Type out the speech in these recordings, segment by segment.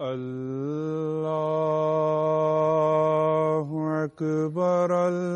الله أكبر الله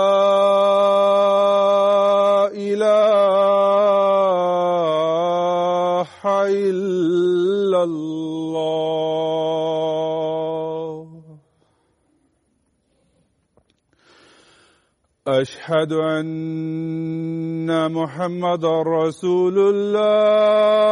واشهد ان محمد رسول الله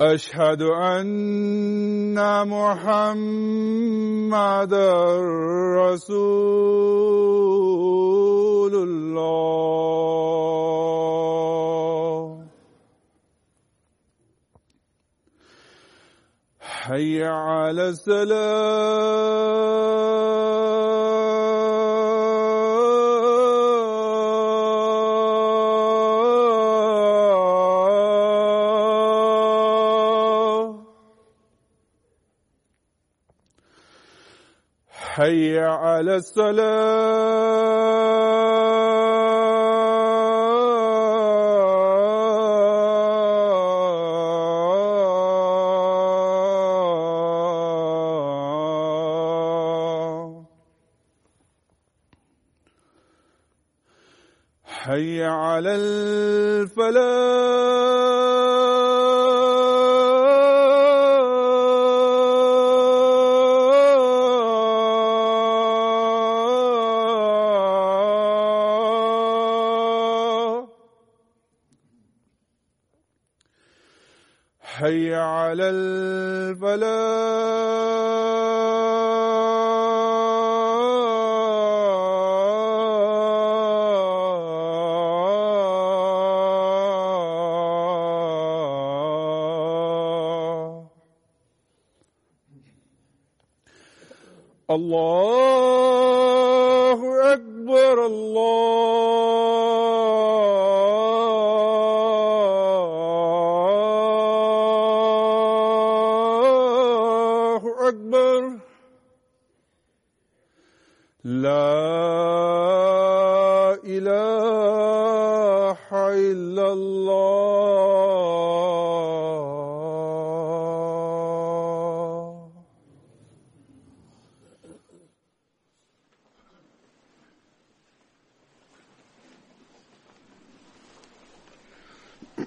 اشهد ان محمد رسول رسول الله حي على السلام حي على السلام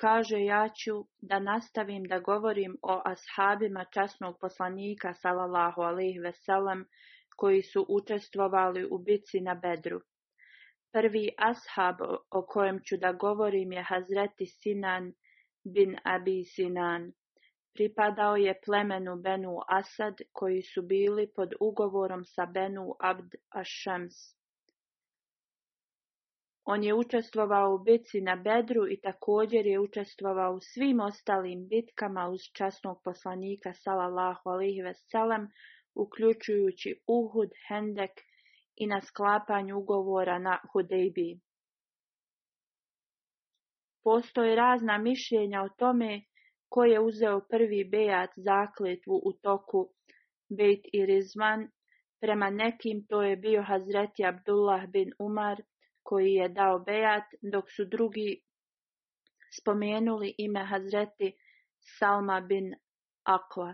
kaže ja ću da nastavim da govorim o ashabima časnog poslanika salallahu alih, veselam koji su učestvovali u bici na bedru. Prvi ashab o kojem ću da govorim je Hazreti Sinan bin Abi Sinan. Pripadao je plemenu Benu Asad koji su bili pod ugovorom sa Benu Abd Ashams. On je učestvovao u bitci na Bedru i također je učestvovao u svim ostalim bitkama uz časnog poslanika sallallahu alejhi ve uključujući Uhud, Hendek i na sklapanju ugovora na Hudejbi. Postoje razna mišljenja o tome ko je uzeo prvi bejat zakletvu u toku Bejt i Rizman. Prema nekim to je bio Hazreti Abdullah bin Umar, koji je dao Bejat, dok su drugi spomenuli ime Hazreti Salma bin Akwa.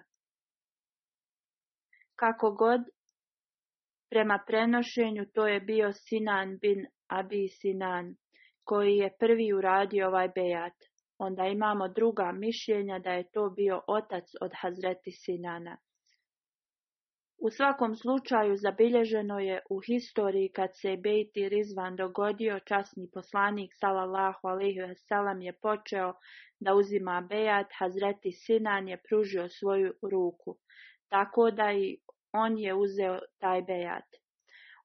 Kako god, prema prenošenju to je bio Sinan bin Abi Sinan, koji je prvi uradio ovaj Bejat. Onda imamo druga mišljenja da je to bio otac od Hazreti Sinana. U svakom slučaju zabilježeno je u historiji kad se Bejti Rizvan dogodio, časni poslanik sallallahu alejhi je počeo da uzima bejat, Hazreti Sinan je pružio svoju ruku, tako da i on je uzeo taj bejat.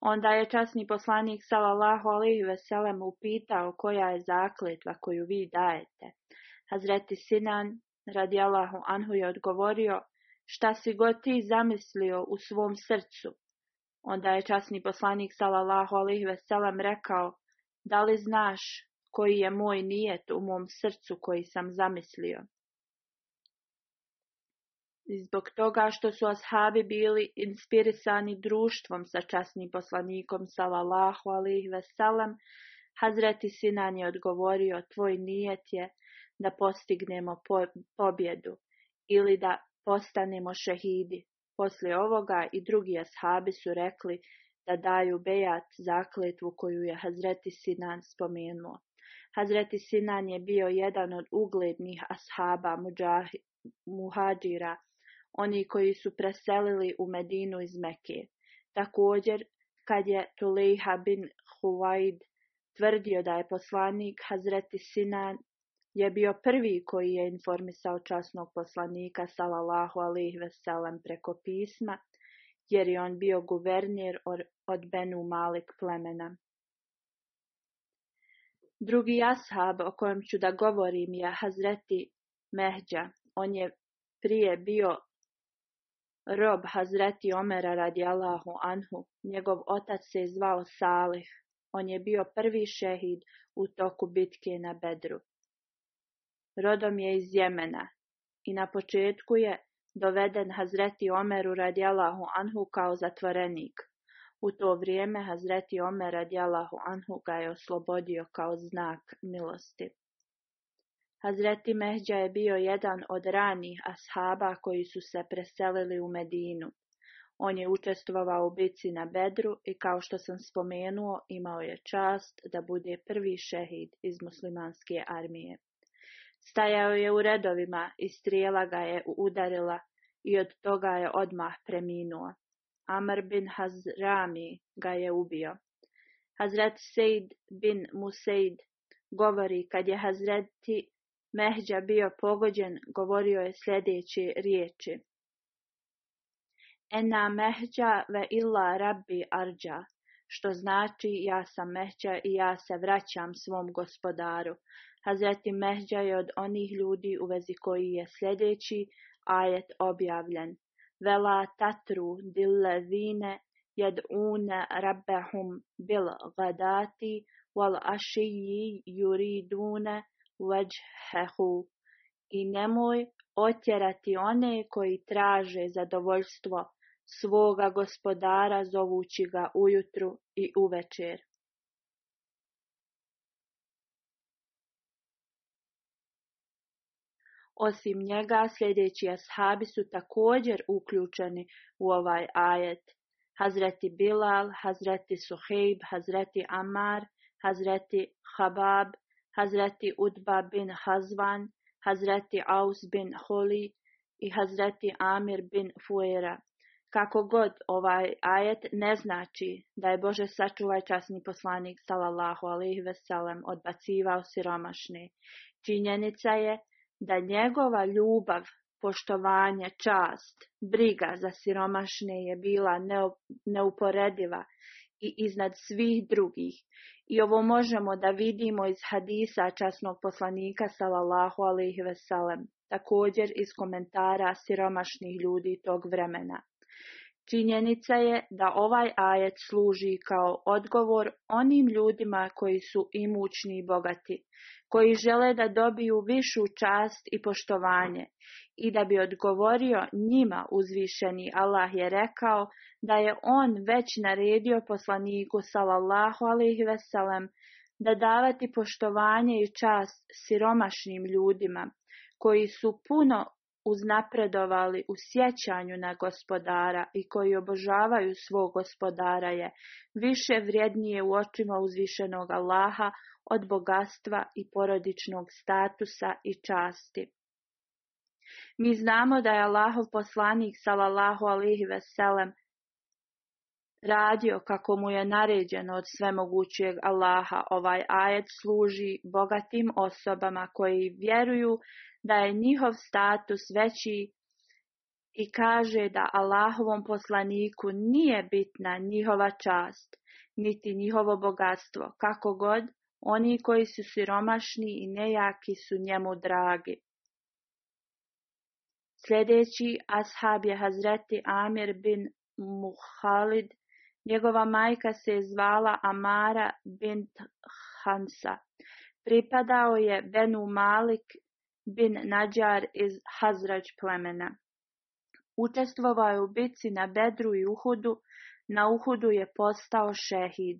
Onda je časni poslanik sallallahu alejhi ve upitao koja je zakletva koju vi dajete. Hazreti Sinan radijalahu anhu je odgovorio šta si god ti zamislio u svom srcu. Onda je časni poslanik salallahu alih veselam rekao, da li znaš koji je moj nijet u mom srcu koji sam zamislio? Zbog toga što su ashabi bili inspirisani društvom sa časnim poslanikom salallahu alih veselam, Hazreti Sinan je odgovorio, tvoj nijet je da postignemo pobjedu ili da Postanemo šehidi. Poslije ovoga i drugi ashabi su rekli da daju bejat zakletvu koju je Hazreti Sinan spomenuo. Hazreti Sinan je bio jedan od uglednih ashaba muđahi, muhađira, oni koji su preselili u Medinu iz Mekije. Također, kad je Tulejha bin Huwaid tvrdio da je poslanik Hazreti Sinan je bio prvi koji je informisao časnog poslanika Salalahu preko pisma, jer je on bio guvernir od Benu Malik plemena. Drugi ashab o kojem ću da govorim je Hazreti Mehđa. On je prije bio rob Hazreti Omera radijallahu anhu. Njegov otac se zvao Salih. On je bio prvi šehid u toku bitke na Bedru rodom je iz Jemena, i na početku je doveden Hazreti Omeru radijalahu anhu kao zatvorenik. U to vrijeme Hazreti Omer radijalahu anhu ga je oslobodio kao znak milosti. Hazreti Mehđa je bio jedan od ranih ashaba koji su se preselili u Medinu. On je učestvovao u bici na Bedru i kao što sam spomenuo imao je čast da bude prvi šehid iz muslimanske armije. Stajao je u redovima i strijela ga je udarila i od toga je odmah preminuo. Amr bin Hazrami ga je ubio. Hazret Sejd bin Museid govori kad je Hazreti Mehđa bio pogođen, govorio je sljedeće riječi. Ena Mehđa ve illa rabbi arđa, što znači ja sam Mehđa i ja se vraćam svom gospodaru, Hazreti zatim Mehđa je od onih ljudi u vezi koji je sljedeći ajet objavljen. Vela tatru jed jed'une rabbehum bil gadati wal ašiji juridune veđhehu. I nemoj otjerati one koji traže zadovoljstvo svoga gospodara zovući ga ujutru i uvečer. Osim njega sljedeći ashabi su također uključeni u ovaj ajet. Hazreti Bilal, Hazreti Suheib, Hazreti Amar, Hazreti Habab, Hazreti Udba bin Hazvan, Hazreti Aus bin Holi i Hazreti Amir bin Fuera. Kako god ovaj ajet ne znači da je Bože sačuvaj časni poslanik salallahu ve veselem odbacivao siromašne. Činjenica je da njegova ljubav, poštovanje, čast, briga za siromašne je bila neuporediva i iznad svih drugih. I ovo možemo da vidimo iz hadisa časnog poslanika sallallahu ve sellem, također iz komentara siromašnih ljudi tog vremena. Činjenica je da ovaj ajet služi kao odgovor onim ljudima koji su imućni i bogati, koji žele da dobiju višu čast i poštovanje i da bi odgovorio njima uzvišeni Allah je rekao da je on već naredio poslaniku sallallahu alaihi veselem da davati poštovanje i čast siromašnim ljudima koji su puno uznapredovali u sjećanju na gospodara i koji obožavaju svog gospodara je više vrijednije u očima uzvišenog Allaha od bogatstva i porodičnog statusa i časti. Mi znamo da je Allahov poslanik salallahu alihi veselem radio kako mu je naređeno od svemogućeg Allaha. Ovaj ajet služi bogatim osobama koji vjeruju da je njihov status veći i kaže da Allahovom poslaniku nije bitna njihova čast, niti njihovo bogatstvo, kako god oni koji su siromašni i nejaki su njemu dragi. Sljedeći ashab je Hazreti Amir bin Muhalid Njegova majka se zvala Amara bint Hansa. Pripadao je Benu Malik bin Nadjar iz Hazrađ plemena. Učestvovao je u bici na Bedru i Uhudu, na Uhudu je postao šehid.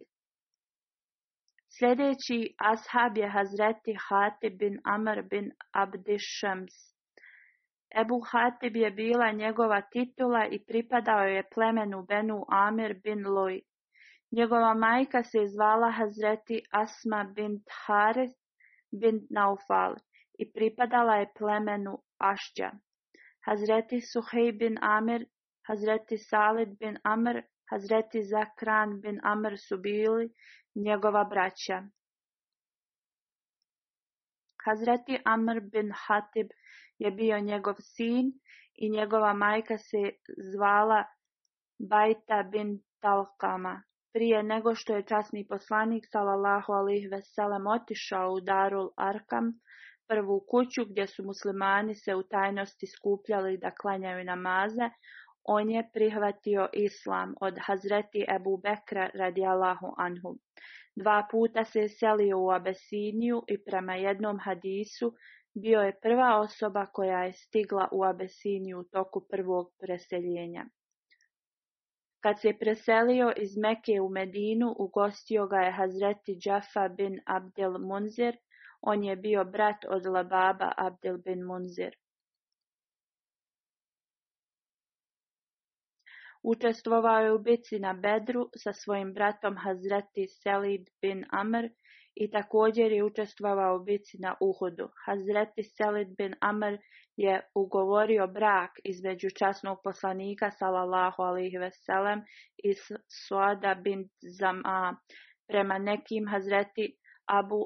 Sljedeći ashab je Hazreti Hati bin Amr bin Abdishams. Ebu Hatib je bila njegova titula i pripadao je plemenu Benu Amir bin Loj. Njegova majka se zvala Hazreti Asma bin Tharis bin Naufal i pripadala je plemenu Ašđa. Hazreti Suhej bin Amir, Hazreti Salid bin Amr, Hazreti Zakran bin Amr su bili njegova braća. Hazreti Amr bin Hatib je bio njegov sin i njegova majka se zvala Bajta bin Talkama. Prije nego što je časni poslanik sallallahu alih veselem otišao u Darul Arkam, prvu kuću gdje su muslimani se u tajnosti skupljali da klanjaju namaze, on je prihvatio islam od Hazreti Ebu Bekra radijalahu anhu. Dva puta se je selio u Abesiniju i prema jednom hadisu bio je prva osoba koja je stigla u Abesiniju u toku prvog preseljenja. Kad se preselio iz Meke u Medinu, ugostio ga je Hazreti Džafa bin Abdel Munzir, on je bio brat od Lababa Abdel bin Munzir. Učestvovao je u Bici na Bedru sa svojim bratom Hazreti Selid bin Amr i također je učestvovao u Bici na Uhudu. Hazreti Selid bin Amr je ugovorio brak između časnog poslanika salallahu alaihi veselem i Suada bin Zama. Prema nekim Hazreti Abu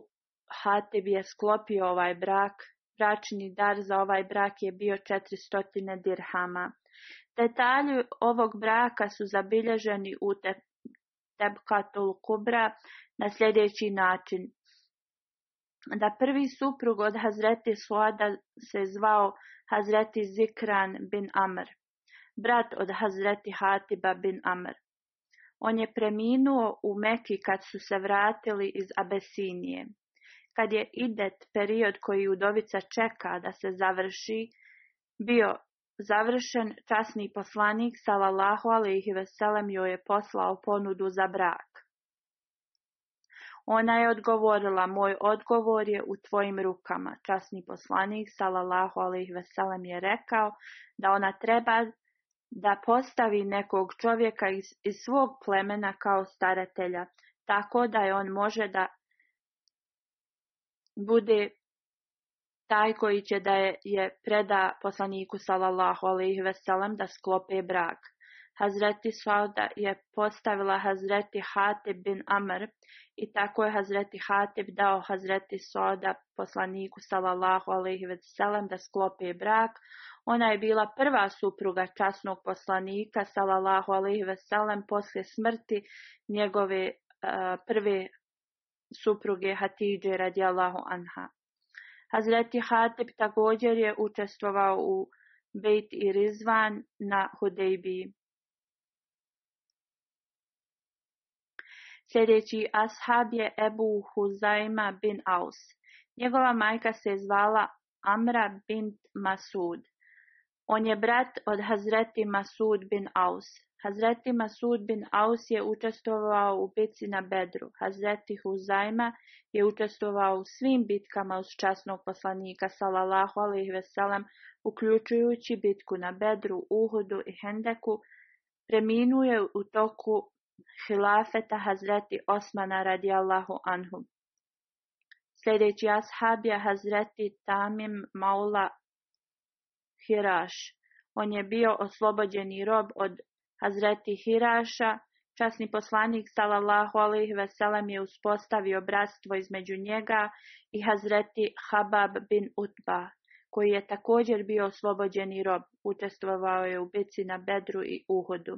Hatib je sklopio ovaj brak. Bračni dar za ovaj brak je bio 400 dirhama. Detalji ovog braka su zabilježeni u Tebkatul Kubra na sljedeći način. Da prvi suprug od Hazreti Suada se zvao Hazreti Zikran bin Amr, brat od Hazreti Hatiba bin Amr. On je preminuo u Meki kad su se vratili iz Abesinije. Kad je idet period koji udovica čeka da se završi, bio Završen, časni poslanik sallallahu alejhi ve sellem joj je poslao ponudu za brak. Ona je odgovorila: "Moj odgovor je u tvojim rukama." Časni poslanik sallallahu alejhi ve sellem je rekao da ona treba da postavi nekog čovjeka iz, iz svog plemena kao staratelja, tako da je on može da bude taj koji će da je, preda poslaniku sallallahu ve sellem da sklope brak. Hazreti Sauda je postavila Hazreti Hatib bin Amr i tako je Hazreti Hatib dao Hazreti Sauda poslaniku sallallahu ve sellem da sklope brak. Ona je bila prva supruga časnog poslanika sallallahu ve sellem poslije smrti njegove uh, prve supruge Hatidže radijallahu anha. Hazreti Hatib također je učestvovao u Bejt i Rizvan na Hudejbiji. Sljedeći ashab je Ebu Huzaima bin Aus. Njegova majka se zvala Amra bint Masud. On je brat od Hazreti Masud bin Aus. Hazreti Masud bin Aus je učestvovao u bitci na Bedru. Hazreti Huzajma je učestvovao u svim bitkama uz časnog poslanika Salalahu alaihi veselam, uključujući bitku na Bedru, Uhudu i Hendeku. Preminuje u toku hilafeta Hazreti Osmana radijallahu anhu. Sljedeći ashab je Hazreti Tamim Maula Hiraš. On je bio oslobođeni rob od Hazreti Hiraša, časni poslanik sallallahu alaihi veselem je uspostavio bratstvo između njega i Hazreti Habab bin Utba, koji je također bio oslobođeni rob, učestvovao je u bici na Bedru i Uhudu.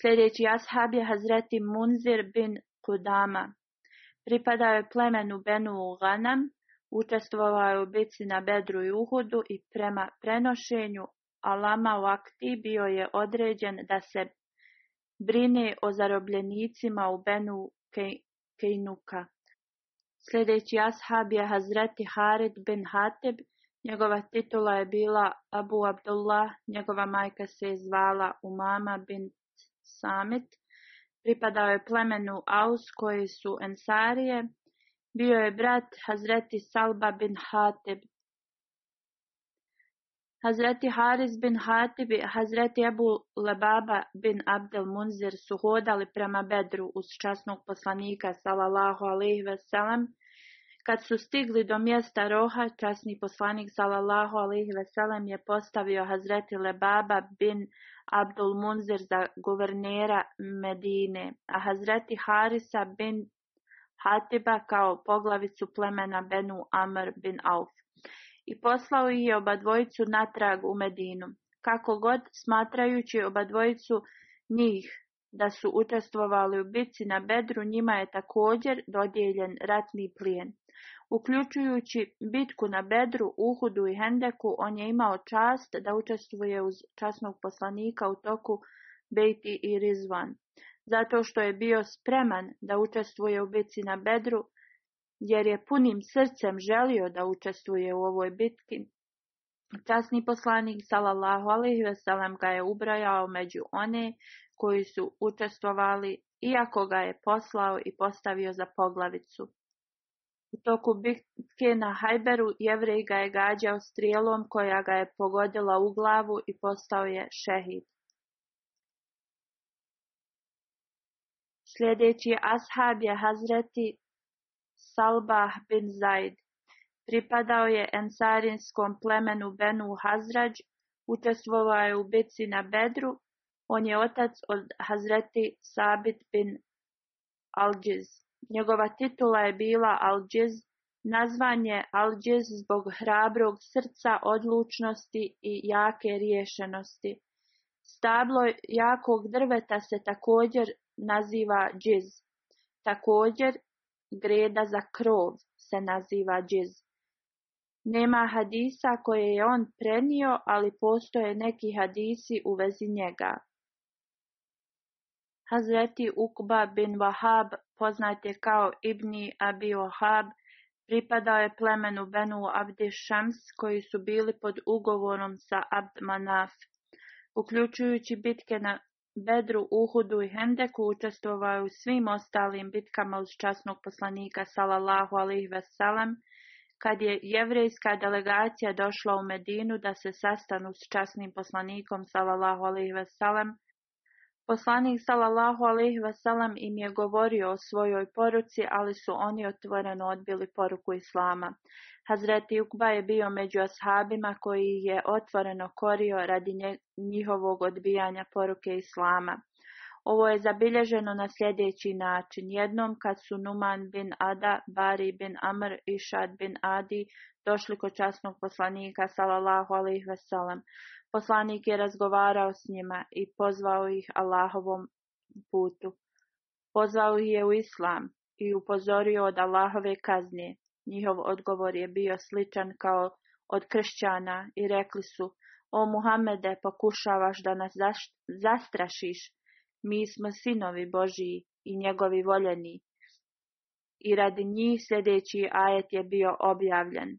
Sljedeći ashab je Hazreti Munzir bin Kudama. Pripadao je plemenu Benu Uganam, učestvovao je u bici na Bedru i Uhudu i prema prenošenju Alama Wakti bio je određen da se brine o zarobljenicima u Benu Kejnuka. Sljedeći ashab je Hazreti Harid bin Hateb, njegova titula je bila Abu Abdullah, njegova majka se je zvala Umama bin Samit, pripadao je plemenu Aus koji su Ensarije, bio je brat Hazreti Salba bin Hateb, Hazreti Haris bin Hatibi Hazreti Ebu Lebaba bin Abdel Munzir su hodali prema Bedru uz časnog poslanika sallallahu alaihi veselem. Kad su stigli do mjesta Roha, časni poslanik sallallahu alaihi veselem je postavio Hazreti Lebaba bin Abdul Munzir za guvernera Medine, a Hazreti Harisa bin Hatiba kao poglavicu plemena Benu Amr bin Auf. I poslao ih je obadvojicu natrag u Medinu, kako god smatrajući obadvojicu njih da su učestvovali u bitci na Bedru, njima je također dodijeljen ratni plijen. Uključujući bitku na Bedru, Uhudu i Hendeku, on je imao čast da učestvuje uz časnog poslanika u toku Bejti i Rizvan, zato što je bio spreman da učestvuje u bitci na Bedru jer je punim srcem želio da učestvuje u ovoj bitki. Časni poslanik sallallahu alejhi ve sellem ga je ubrajao među one koji su učestvovali iako ga je poslao i postavio za poglavicu. U toku bitke na Hajberu jevrej ga je gađao strijelom koja ga je pogodila u glavu i postao je šehid. Sljedeći ashab je Hazreti Salbah bin Zaid, pripadao je ensarinskom plemenu Benu Hazrađ, učestvovao je u bici na Bedru, on je otac od Hazreti Sabit bin Alđiz. Njegova titula je bila Alđiz, nazvan je Alđiz zbog hrabrog srca, odlučnosti i jake riješenosti. Stablo jakog drveta se također naziva džiz. Također greda za krov se naziva džiz. Nema hadisa koje je on prenio, ali postoje neki hadisi u vezi njega. Hazreti Ukba bin Wahab, poznat je kao Ibni Abi Wahab, pripadao je plemenu Benu Abdi Shams koji su bili pod ugovorom sa Abd Manaf. Uključujući bitke na Bedru, Uhudu i Hendeku učestvovao u svim ostalim bitkama uz časnog poslanika sallallahu alaihi veselam, kad je jevrejska delegacija došla u Medinu da se sastanu s časnim poslanikom sallallahu alaihi veselam, Poslanik sallallahu alejhi ve sellem im je govorio o svojoj poruci, ali su oni otvoreno odbili poruku islama. Hazreti Ukba je bio među ashabima koji je otvoreno korio radi njihovog odbijanja poruke islama. Ovo je zabilježeno na sljedeći način. Jednom kad su Numan bin Ada, Bari bin Amr i Šad bin Adi došli kod časnog poslanika sallallahu alejhi ve sellem, Poslanik je razgovarao s njima i pozvao ih Allahovom putu. Pozvao ih je u islam i upozorio od Allahove kazne. Njihov odgovor je bio sličan kao od kršćana i rekli su, o Muhammede, pokušavaš da nas zastrašiš. Mi smo sinovi Božiji i njegovi voljeni. I radi njih sljedeći ajet je bio objavljen.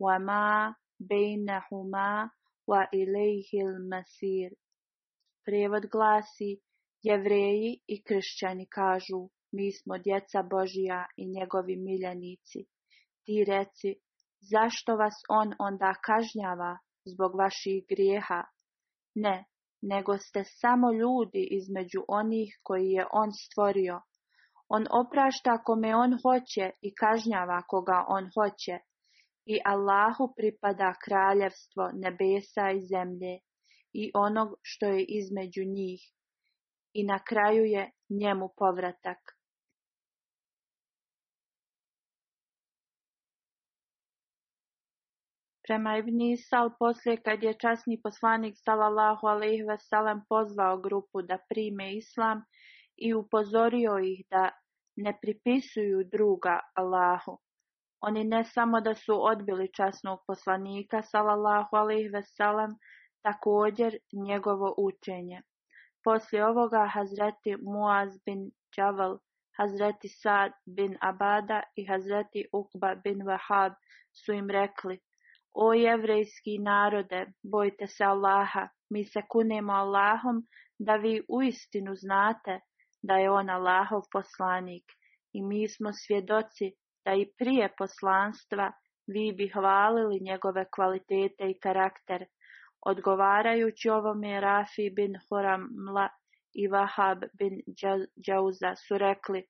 وما huma wa ilaihi masir. Prevod glasi, jevreji i kršćani kažu, mi smo djeca Božija i njegovi miljenici. Ti reci, zašto vas on onda kažnjava zbog vaših grijeha? Ne, nego ste samo ljudi između onih koji je on stvorio. On oprašta kome on hoće i kažnjava koga on hoće. I Allahu pripada kraljevstvo nebesa i zemlje i onog što je između njih i na kraju je njemu povratak. Prema Ibn Isal, poslije kad je časni poslanik sallallahu alaihi veselem pozvao grupu da prime islam i upozorio ih da ne pripisuju druga Allahu, oni ne samo da su odbili časnog poslanika, salallahu alih veselam, također njegovo učenje. Poslije ovoga Hazreti Muaz bin Džaval, Hazreti Sad bin Abada i Hazreti Ukba bin Wahab su im rekli, o jevrejski narode, bojte se Allaha, mi se kunemo Allahom da vi uistinu znate da je on Allahov poslanik i mi smo svjedoci da i prije poslanstva vi bi hvalili njegove kvalitete i karakter, odgovarajući ovome Rafi bin Huramla i Vahab bin Džauza su rekli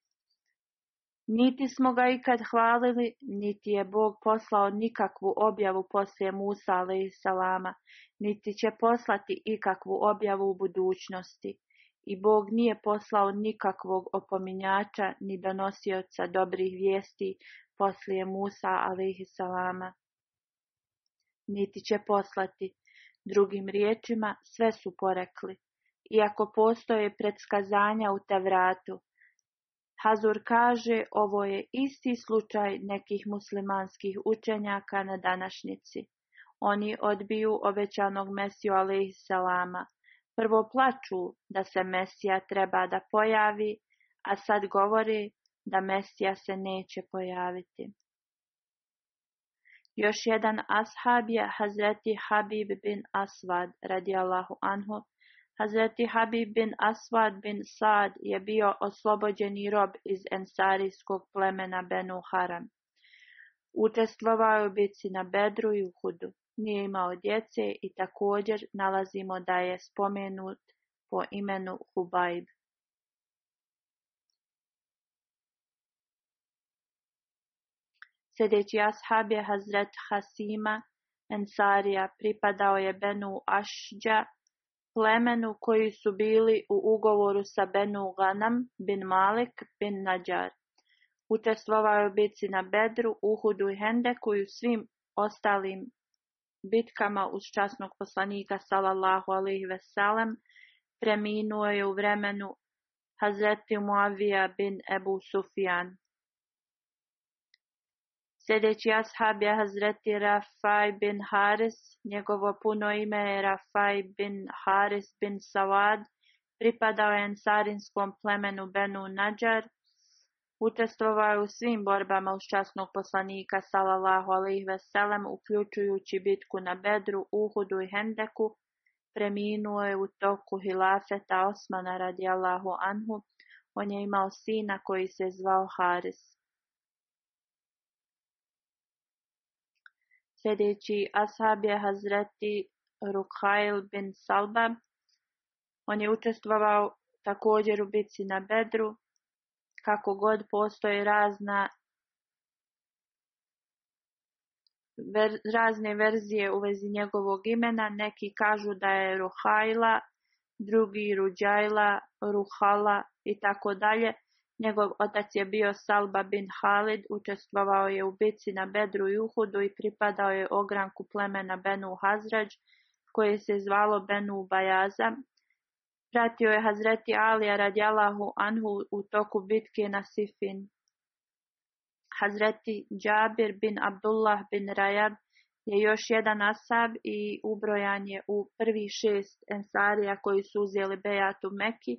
Niti smo ga ikad hvalili, niti je Bog poslao nikakvu objavu poslije Musa salama, niti će poslati ikakvu objavu u budućnosti. I Bog nije poslao nikakvog opominjača ni donosioca dobrih vijesti poslije Musa a.s. Niti će poslati. Drugim riječima, sve su porekli. Iako postoje predskazanja u Tevratu, Hazur kaže ovo je isti slučaj nekih muslimanskih učenjaka na današnjici. Oni odbiju obećanog Mesiju alaihissalama. Prvo plaču da se Mesija treba da pojavi, a sad govori da Mesija se neće pojaviti. Još jedan ashab je Hazreti Habib bin Asvad radijallahu anhu. Hazreti Habib bin Aswad bin Sad je bio oslobođeni rob iz ensarijskog plemena Benu Haram. Učestvovao je bici na Bedru i Uhudu. Nije imao djece i također nalazimo da je spomenut po imenu Hubajb. Sljedeći ashab je Hazret Hasima Ensarija, pripadao je Benu Ašđa, plemenu koji su bili u ugovoru sa Benu Ganam bin Malik bin Nađar. Učestvovao je bici na Bedru, Uhudu i Hendeku i svim ostalim bitkama uz časnog poslanika sallallahu Ve veselem preminuo je u vremenu Hazreti Muavija bin Ebu Sufjan. Sljedeći ashab je Hazreti Rafaj bin Haris, njegovo puno ime je Rafaj bin Haris bin Sawad, pripadao je ensarinskom plemenu Benu Nadjar učestvovao je u svim borbama uz časnog poslanika sallallahu alejhi ve sellem uključujući bitku na Bedru, Uhudu i Hendeku. Preminuo je u toku hilafeta Osmana radijallahu anhu. On je imao sina koji se zvao Haris. Sljedeći ashab je Hazreti Rukhail bin Salba. On je učestvovao također u bitci na Bedru, kako god postoje razna razne verzije u vezi njegovog imena, neki kažu da je Ruhajla, drugi Ruđajla, Ruhala i tako dalje. Njegov otac je bio Salba bin Halid, učestvovao je u bici na Bedru i Uhudu i pripadao je ogranku plemena Benu Hazrađ, koje se zvalo Benu Bajaza, Pratio je Hazreti Alija radijalahu anhu u toku bitke na Sifin. Hazreti Džabir bin Abdullah bin Rajab je još jedan asab i ubrojan je u prvi šest ensarija koji su uzeli Bejat u Meki,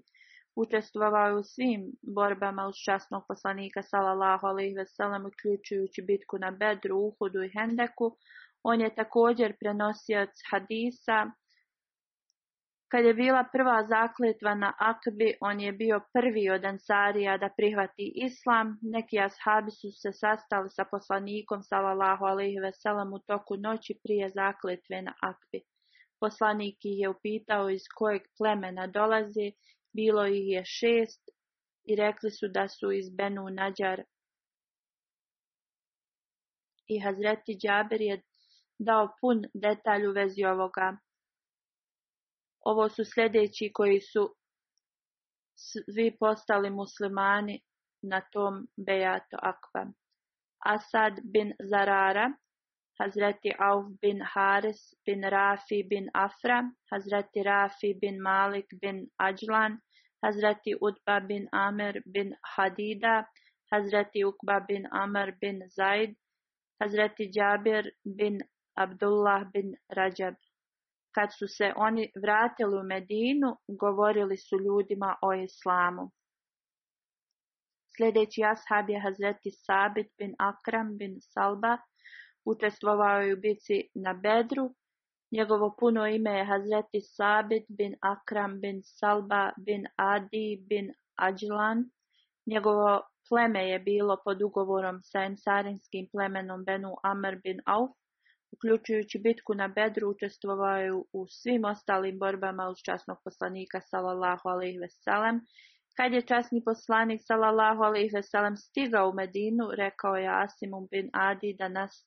učestvovao je u svim borbama uz časnog poslanika sallallahu alaihi veselam, uključujući bitku na Bedru, Uhudu i Hendeku. On je također prenosioc hadisa, kad je bila prva zakletva na Akbi, on je bio prvi od Ansarija da prihvati islam. Neki ashabi su se sastali sa poslanikom sallallahu alaihi veselam u toku noći prije zakletve na Akbi. Poslanik ih je upitao iz kojeg plemena dolazi, bilo ih je šest i rekli su da su iz Benu Nađar. I Hazreti Đaber je dao pun detalj u vezi ovoga. Ovo su sljedeći koji su svi postali muslimani na tom Bejato Akva. Asad bin Zarara, Hazreti Auf bin Haris bin Rafi bin Afra, Hazreti Rafi bin Malik bin Ajlan, Hazreti Utba bin Amir bin Hadida, Hazreti Ukba bin Amr bin Zaid, Hazreti Jabir bin Abdullah bin Rajab. Kad su se oni vratili u Medinu, govorili su ljudima o islamu. Sljedeći ashab je Hazreti Sabit bin Akram bin Salba, učestvovao je u bici na Bedru. Njegovo puno ime je Hazreti Sabit bin Akram bin Salba bin Adi bin Ađlan. Njegovo pleme je bilo pod ugovorom sa ensarinskim plemenom Benu Amr bin Auf Uključujući bitku na Bedru učestvovaju u svim ostalim borbama uz časnog poslanika sallallahu alejhi ve sellem. Kad je časni poslanik sallallahu alejhi ve sellem stigao u Medinu, rekao je Asimum bin Adi da nas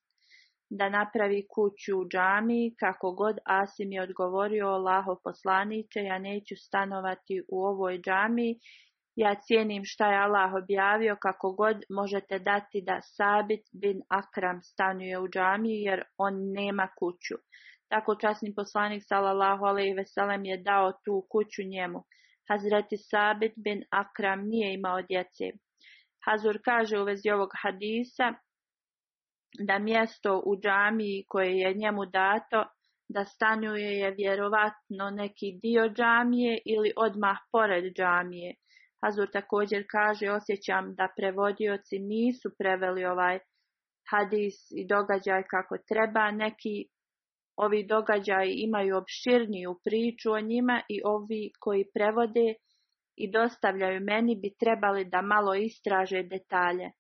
da napravi kuću u džami, kako god Asim je odgovorio Allahov poslaniće, ja neću stanovati u ovoj džami. Ja cijenim šta je Allah objavio kako god možete dati da Sabit bin Akram stanuje u džamiji jer on nema kuću. Tako časni poslanik sallallahu alejhi ve je dao tu kuću njemu. Hazreti Sabit bin Akram nije imao djece. Hazur kaže u vezi ovog hadisa da mjesto u džamiji koje je njemu dato da stanuje je vjerovatno neki dio džamije ili odmah pored džamije. Hazur također kaže, osjećam da prevodioci nisu preveli ovaj hadis i događaj kako treba. Neki ovi događaji imaju opširniju priču o njima i ovi koji prevode i dostavljaju meni bi trebali da malo istraže detalje.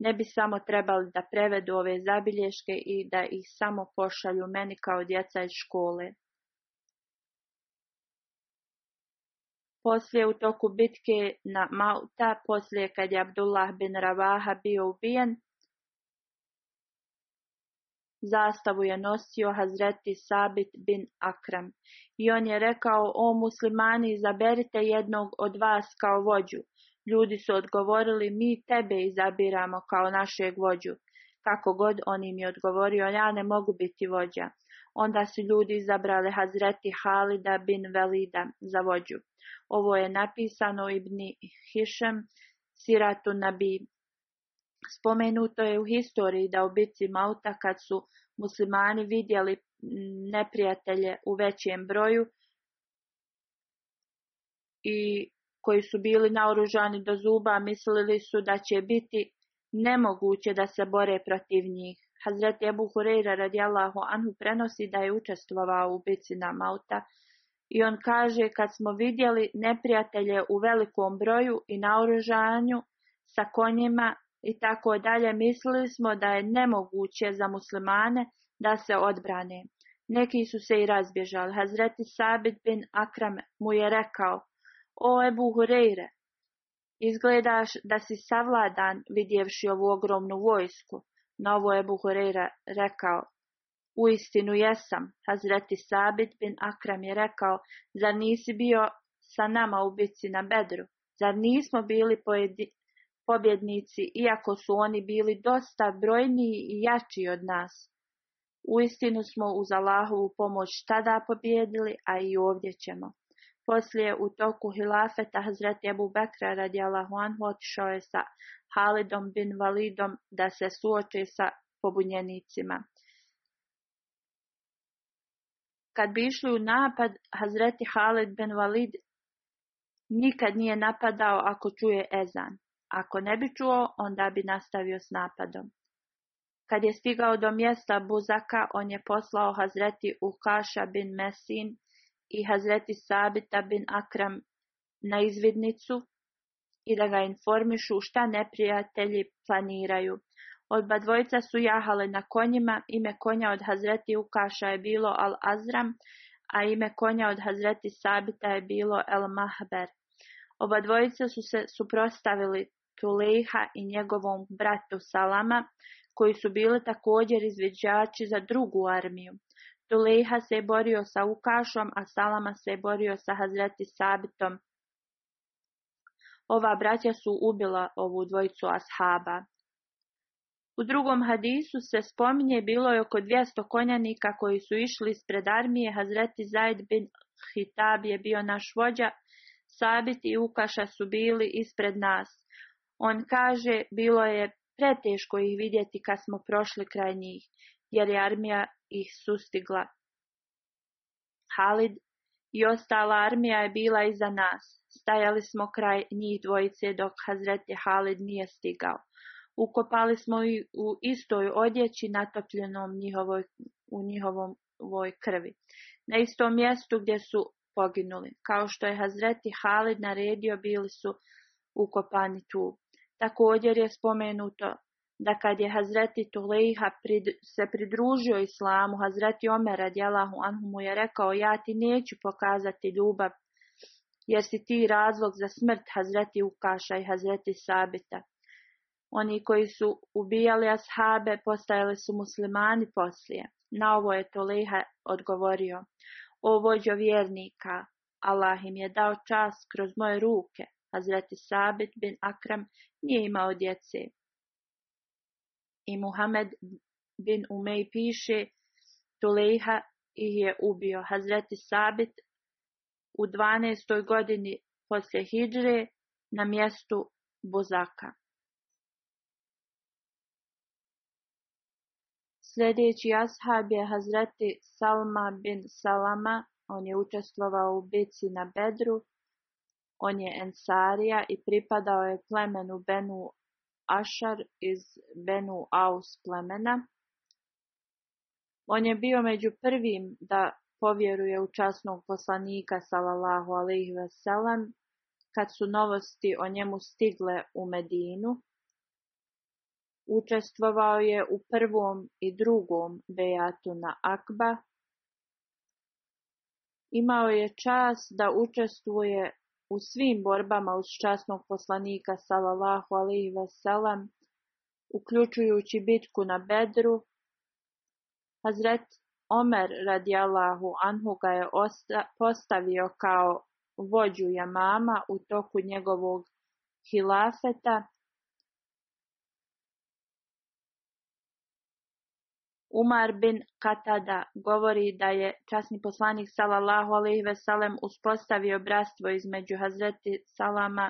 Ne bi samo trebali da prevedu ove zabilješke i da ih samo pošalju meni kao djeca iz škole. poslije u toku bitke na Mauta, poslije kad je Abdullah bin Ravaha bio ubijen, zastavu je nosio Hazreti Sabit bin Akram. I on je rekao, o muslimani, izaberite jednog od vas kao vođu. Ljudi su odgovorili, mi tebe izabiramo kao našeg vođu. Kako god on im je odgovorio, ja ne mogu biti vođa. Onda su ljudi izabrali Hazreti Halida bin Velida za vođu. Ovo je napisano ibni Hišem Siratu Nabi. Spomenuto je u historiji da u bici Mauta kad su muslimani vidjeli mm, neprijatelje u većem broju i koji su bili naoružani do zuba mislili su da će biti nemoguće da se bore protiv njih. Hazreti Ebu Hureyra radijallahu anhu prenosi da je učestvovao u bici na Mauta i on kaže kad smo vidjeli neprijatelje u velikom broju i naoružanju sa konjima i tako dalje, mislili smo da je nemoguće za muslimane da se odbrane. Neki su se i razbježali. Hazreti Sabit bin Akram mu je rekao, o Ebu Hureyre, izgledaš da si savladan vidjevši ovu ogromnu vojsku. Na ovo je Ebu rekao, rekao, uistinu jesam. Hazreti Sabit bin Akram je rekao, zar nisi bio sa nama u bici na bedru? Zar nismo bili pobjednici, iako su oni bili dosta brojniji i jači od nas? U istinu smo uz Allahovu pomoć tada pobjedili, a i ovdje ćemo. Poslije u toku hilafeta Hazreti Ebu Bekra radijalahu anhu otišao je sa Halidom bin Validom da se suoči sa pobunjenicima. Kad bi išli u napad, Hazreti Halid bin Valid nikad nije napadao ako čuje ezan. Ako ne bi čuo, onda bi nastavio s napadom. Kad je stigao do mjesta Buzaka, on je poslao Hazreti Ukaša bin Mesin i Hazreti Sabita bin Akram na izvidnicu i da ga informišu šta neprijatelji planiraju. Odba dvojica su jahale na konjima, ime konja od Hazreti Ukaša je bilo Al-Azram, a ime konja od Hazreti Sabita je bilo El-Mahber. Oba su se suprostavili Tulejha i njegovom bratu Salama, koji su bili također izviđači za drugu armiju. Tuleha se je borio sa Ukašom, a Salama se je borio sa Hazreti Sabitom. Ova braća su ubila ovu dvojicu ashaba. U drugom hadisu se spominje bilo je oko 200 konjanika koji su išli ispred armije. Hazreti Zaid bin Hitab je bio naš vođa, Sabit i Ukaša su bili ispred nas. On kaže, bilo je preteško ih vidjeti kad smo prošli kraj njih, jer je armija ih sustigla. Halid i ostala armija je bila iza nas. Stajali smo kraj njih dvojice dok Hazreti Halid nije stigao. Ukopali smo i u istoj odjeći natopljenom njihovoj, u njihovoj voj krvi. Na istom mjestu gdje su poginuli. Kao što je Hazreti Halid naredio, bili su ukopani tu. Također je spomenuto da kad je Hazreti Tulejha prid, se pridružio islamu, Hazreti Omer radijalahu anhu mu je rekao ja ti neću pokazati ljubav jer si ti razlog za smrt Hazreti Ukaša i Hazreti Sabita. Oni koji su ubijali ashabe postajali su muslimani poslije. Na ovo je Tulejha odgovorio. O vođo vjernika, Allah im je dao čas kroz moje ruke. Hazreti Sabit bin Akram nije imao djece. I Muhammed bin Umej piše, Tulejha ih je ubio. Hazreti Sabit u 12. godini poslije Hidre na mjestu Bozaka. Sljedeći ashab je Hazreti Salma bin Salama, on je učestvovao u bici na Bedru, on je Ensarija i pripadao je plemenu Benu Ašar iz Benu Aus plemena. On je bio među prvim da povjeruje u časnog poslanika salalahu alaihi veselam kad su novosti o njemu stigle u Medinu. Učestvovao je u prvom i drugom bejatu na Akba. Imao je čas da učestvuje u svim borbama uz časnog poslanika sallallahu ve veselam, uključujući bitku na Bedru, Hazret Omer radijallahu anhu ga je postavio kao vođu jamama u toku njegovog hilafeta Umar bin Katada govori da je časni poslanik sallallahu alejhi ve uspostavio bratstvo između Hazreti Salama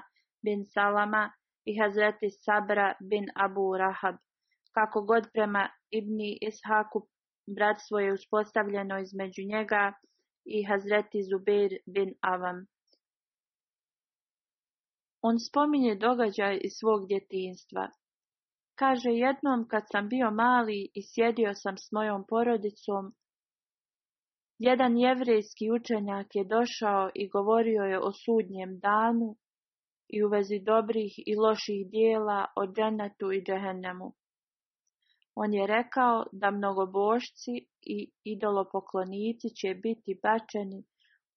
bin Salama i Hazreti Sabra bin Abu Rahab. Kako god prema Ibni Ishaku bratstvo je uspostavljeno između njega i Hazreti Zubir bin Avam. On spominje događaj iz svog djetinstva. Kaže, jednom kad sam bio mali i sjedio sam s mojom porodicom, jedan jevrejski učenjak je došao i govorio je o sudnjem danu i u vezi dobrih i loših dijela o dženetu i džehennemu. On je rekao da mnogobošci i idolopoklonici će biti bačeni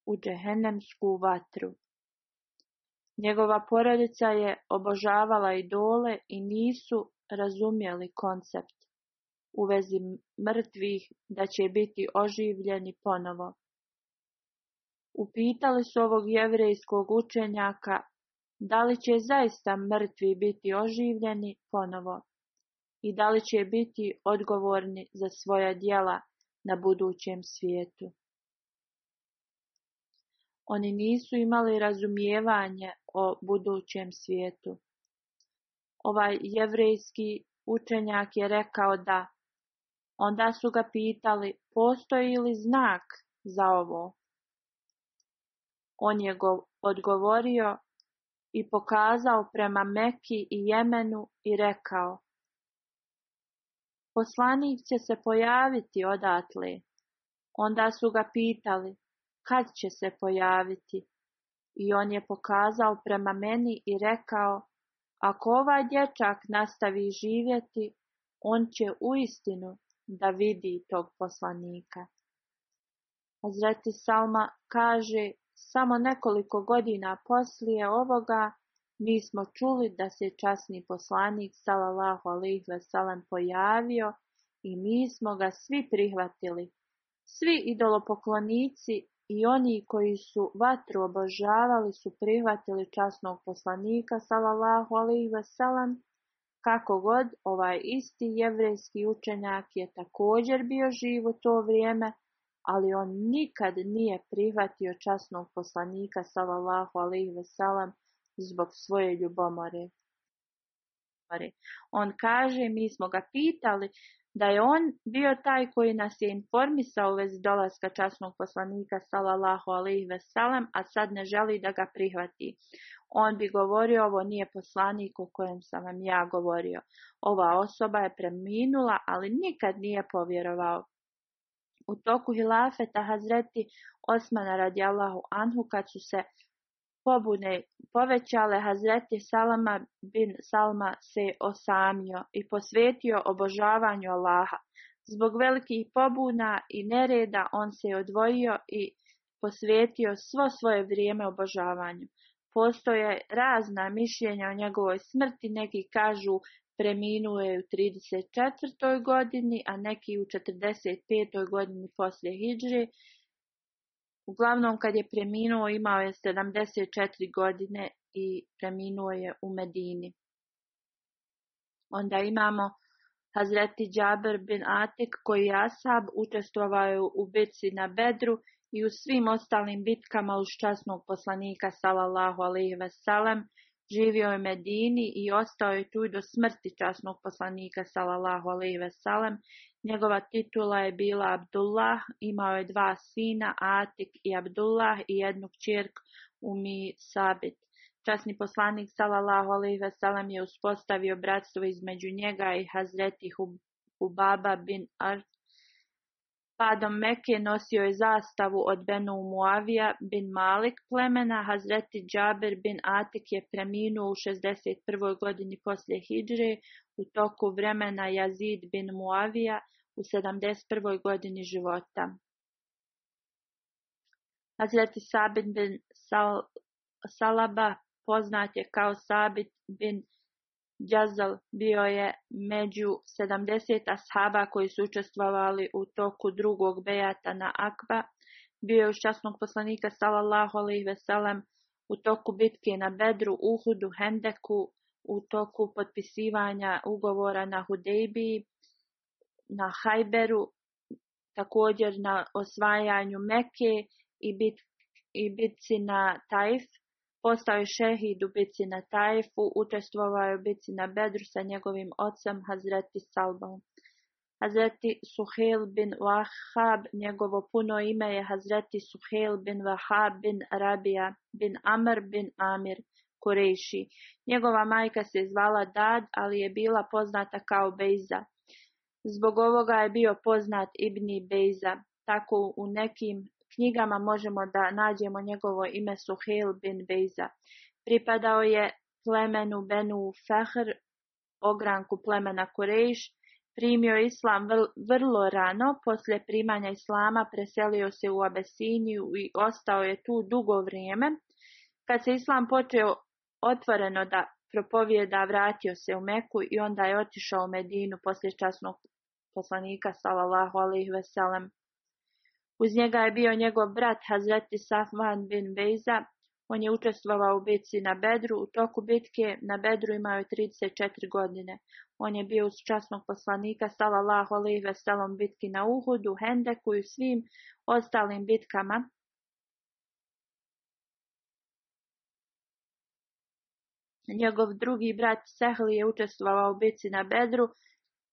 u džehennemsku vatru. Njegova porodica je obožavala idole i nisu razumjeli koncept u vezi mrtvih da će biti oživljeni ponovo. Upitali su ovog jevrejskog učenjaka da li će zaista mrtvi biti oživljeni ponovo i da li će biti odgovorni za svoja dijela na budućem svijetu. Oni nisu imali razumijevanje o budućem svijetu. Ovaj jevrejski učenjak je rekao da. Onda su ga pitali, postoji li znak za ovo? On je go odgovorio i pokazao prema Meki i Jemenu i rekao. Poslanik će se pojaviti odatle. Onda su ga pitali, kad će se pojaviti? I on je pokazao prema meni i rekao, ako ovaj dječak nastavi živjeti, on će uistinu da vidi tog poslanika. Hazreti Salma kaže, samo nekoliko godina poslije ovoga mi smo čuli da se časni poslanik salallahu alaihi veselam pojavio i mi smo ga svi prihvatili. Svi idolopoklonici i oni koji su vatru obožavali su prihvatili časnog poslanika, salallahu alaihi salam, kako god ovaj isti jevrejski učenjak je također bio živ u to vrijeme, ali on nikad nije prihvatio časnog poslanika, salallahu alaihi salam, zbog svoje ljubomore. On kaže, mi smo ga pitali da je on bio taj koji nas je informisao u vezi dolaska časnog poslanika sallallahu ve salam, a sad ne želi da ga prihvati. On bi govorio ovo nije poslanik o kojem sam vam ja govorio. Ova osoba je preminula, ali nikad nije povjerovao. U toku hilafeta Hazreti Osmana radijallahu anhu kad su se pobune povećale, Hazreti Salama bin Salma se osamio i posvetio obožavanju Allaha. Zbog velikih pobuna i nereda on se odvojio i posvetio svo svoje vrijeme obožavanju. Postoje razna mišljenja o njegovoj smrti, neki kažu preminuo je u 34. godini, a neki u 45. godini poslije Hidžri. Uglavnom kad je preminuo imao je 74 godine i preminuo je u Medini. Onda imamo Hazreti Džaber bin Atik koji je Asab učestvovao u bitci na Bedru i u svim ostalim bitkama uz časnog poslanika sallallahu alihi veselem živio je u Medini i ostao je tu do smrti časnog poslanika sallallahu ve sellem. Njegova titula je bila Abdullah, imao je dva sina, Atik i Abdullah i jednu kćerk mi Sabit. Časni poslanik sallallahu ve sellem je uspostavio bratstvo između njega i Hazreti Hubaba bin Art padom Mekke nosio je zastavu od Benu Muavija bin Malik plemena, Hazreti Džaber bin Atik je preminuo u 61. godini poslije Hidre u toku vremena Jazid bin Muavija u 71. godini života. Hazreti Sabit bin Salaba poznat je kao Sabit bin Jazal bio je među 70 ashaba koji su učestvovali u toku drugog bejata na Akba, bio je uz časnog poslanika sallallahu alaihi veselem u toku bitke na Bedru, Uhudu, Hendeku, u toku potpisivanja ugovora na Hudejbiji, na Hajberu, također na osvajanju Meke i, bit, i bitci na Tajf, Postao je šehid u bici na Tajfu, učestvovao je u bici na Bedru sa njegovim ocem Hazreti Salbom. Hazreti Suhail bin Wahab, njegovo puno ime je Hazreti Suhail bin Wahab bin Rabija bin Amr bin Amir Kureši. Njegova majka se zvala Dad, ali je bila poznata kao Bejza. Zbog ovoga je bio poznat Ibni Bejza. Tako u nekim knjigama možemo da nađemo njegovo ime Suhail bin Beza. Pripadao je plemenu Benu Fehr, ogranku plemena Kurejš, primio islam vrlo rano, poslije primanja islama preselio se u Abesiniju i ostao je tu dugo vrijeme. Kad se islam počeo otvoreno da propovijeda, vratio se u Meku i onda je otišao u Medinu poslije časnog poslanika sallallahu alejhi uz njega je bio njegov brat Hazreti Safman bin Bejza. On je učestvovao u bitci na Bedru. U toku bitke na Bedru imao je 34 godine. On je bio uz časnog poslanika Laho alaihi stalom bitki na Uhudu, Hendeku i svim ostalim bitkama. Njegov drugi brat Sehli je učestvovao u bitci na Bedru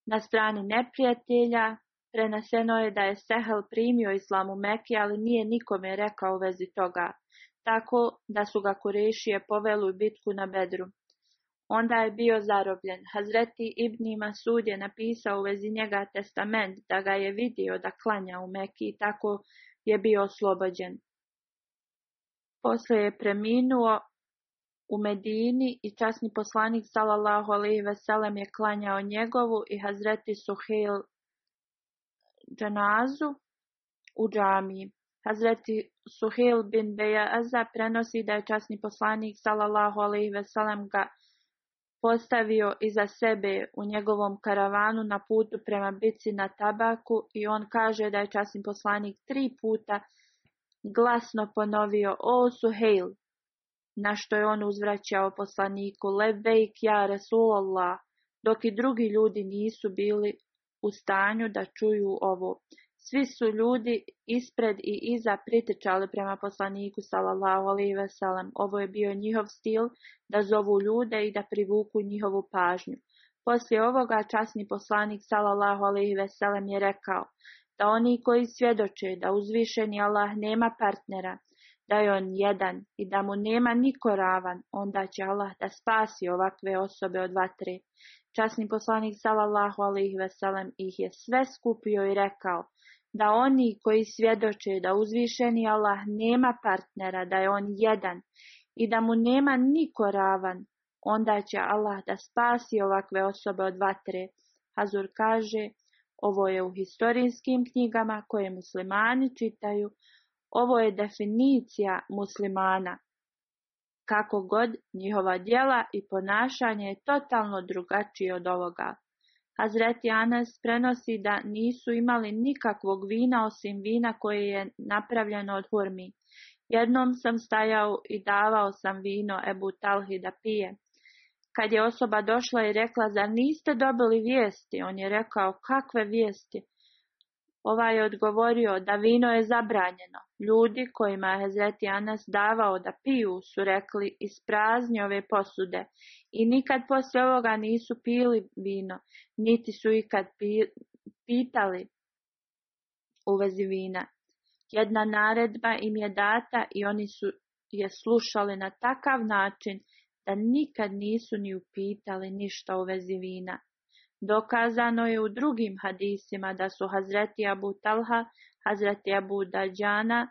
na strani neprijatelja, Preneseno je da je Sehel primio islam u Meki, ali nije nikome rekao u vezi toga, tako da su ga Kurešije u bitku na Bedru. Onda je bio zarobljen. Hazreti Ibn Masud je napisao u vezi njega testament da ga je vidio da klanja u Meki i tako je bio oslobođen. Poslije je preminuo u Medini i časni poslanik sallallahu ve je klanjao njegovu i Hazreti Suhail Džanazu u džamiji. Hazreti Suhil bin Bejaza prenosi da je časni poslanik sallallahu alaihi veselam ga postavio iza sebe u njegovom karavanu na putu prema bici na tabaku i on kaže da je časni poslanik tri puta glasno ponovio o Suheil, na što je on uzvraćao poslaniku lebejk ja Resulallah, dok i drugi ljudi nisu bili u stanju da čuju ovo. Svi su ljudi ispred i iza pritečali prema poslaniku sallallahu alejhi ve Ovo je bio njihov stil da zovu ljude i da privuku njihovu pažnju. Poslije ovoga časni poslanik sallallahu alejhi ve je rekao: da oni koji svjedoče da uzvišeni Allah nema partnera, da je on jedan i da mu nema niko ravan, onda će Allah da spasi ovakve osobe od vatre. Časni poslanik sallallahu alaihi veselem ih je sve skupio i rekao da oni koji svjedoče da uzvišeni Allah nema partnera, da je on jedan i da mu nema niko ravan, onda će Allah da spasi ovakve osobe od vatre. Hazur kaže, ovo je u historijskim knjigama koje muslimani čitaju, ovo je definicija muslimana. Kako god, njihova djela i ponašanje je totalno drugačije od ovoga. Hazreti Anas prenosi da nisu imali nikakvog vina osim vina koje je napravljeno od hurmi. Jednom sam stajao i davao sam vino Ebu Talhi da pije. Kad je osoba došla i rekla, da niste dobili vijesti? On je rekao, kakve vijesti? Ovaj je odgovorio da vino je zabranjeno. Ljudi kojima je i Anas davao da piju su rekli isprazni ove posude i nikad poslije ovoga nisu pili vino, niti su ikad pitali u vezi vina. Jedna naredba im je data i oni su je slušali na takav način da nikad nisu ni upitali ništa u vezi vina. Dokazano je u drugim hadisima da su Hazreti Abu Talha, Hazreti Abu Dađana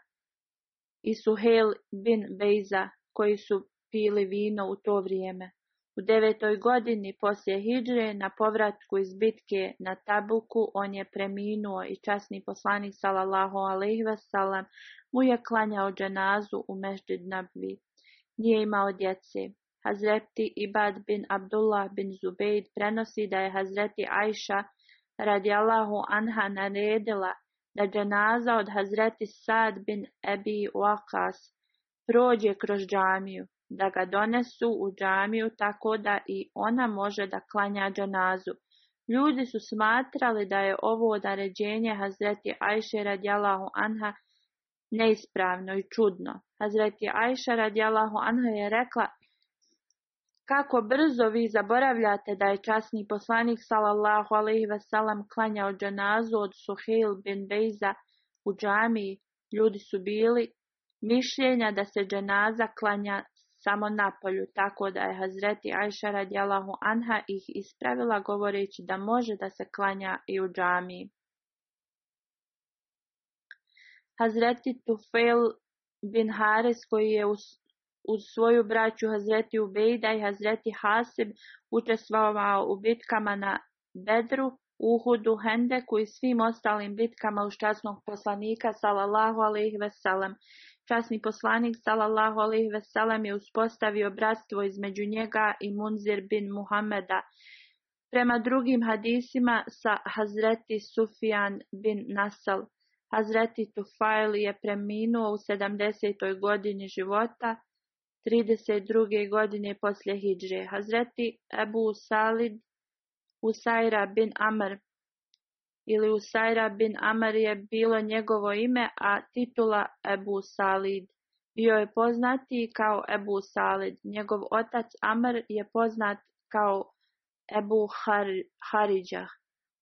i Suhel bin Bejza koji su pili vino u to vrijeme. U devetoj godini poslije Hidre na povratku iz bitke na Tabuku on je preminuo i časni poslanik salallahu alaihi ve mu je klanjao dženazu u Mešdid Nabvi. Nije imao djece. Hazreti Ibad bin Abdullah bin Zubeid prenosi da je Hazreti Ajša radijallahu anha naredila da dženaza od Hazreti Sad bin Ebi Wakas prođe kroz džamiju, da ga donesu u džamiju tako da i ona može da klanja dženazu. Ljudi su smatrali da je ovo naređenje Hazreti Ajše radijalahu anha neispravno i čudno. Hazreti Ajša radijalahu anha je rekla kako brzo vi zaboravljate da je časni poslanik sallallahu alejhi ve sellem klanjao dženazu od Suhail bin Bejza u džamiji, ljudi su bili mišljenja da se dženaza klanja samo polju, tako da je Hazreti Ajša radijalahu anha ih ispravila govoreći da može da se klanja i u džamiji. Hazreti Tufel bin Haris koji je u uz svoju braću Hazreti Ubejda i Hazreti Hasib učestvovao u bitkama na Bedru, Uhudu, Hendeku i svim ostalim bitkama uz časnog poslanika sallallahu ve veselem. Časni poslanik sallallahu ve salam, je uspostavio bratstvo između njega i Munzir bin Muhameda. Prema drugim hadisima sa Hazreti Sufijan bin Nasal. Hazreti Tufail je preminuo u 70. godini života, 32. godine poslije Hidže. Hazreti Ebu Salid usaira bin Amr ili Usajra bin Amr je bilo njegovo ime, a titula Ebu Salid. Bio je poznati kao Ebu Salid. Njegov otac Amr je poznat kao Ebu Har Haridžah.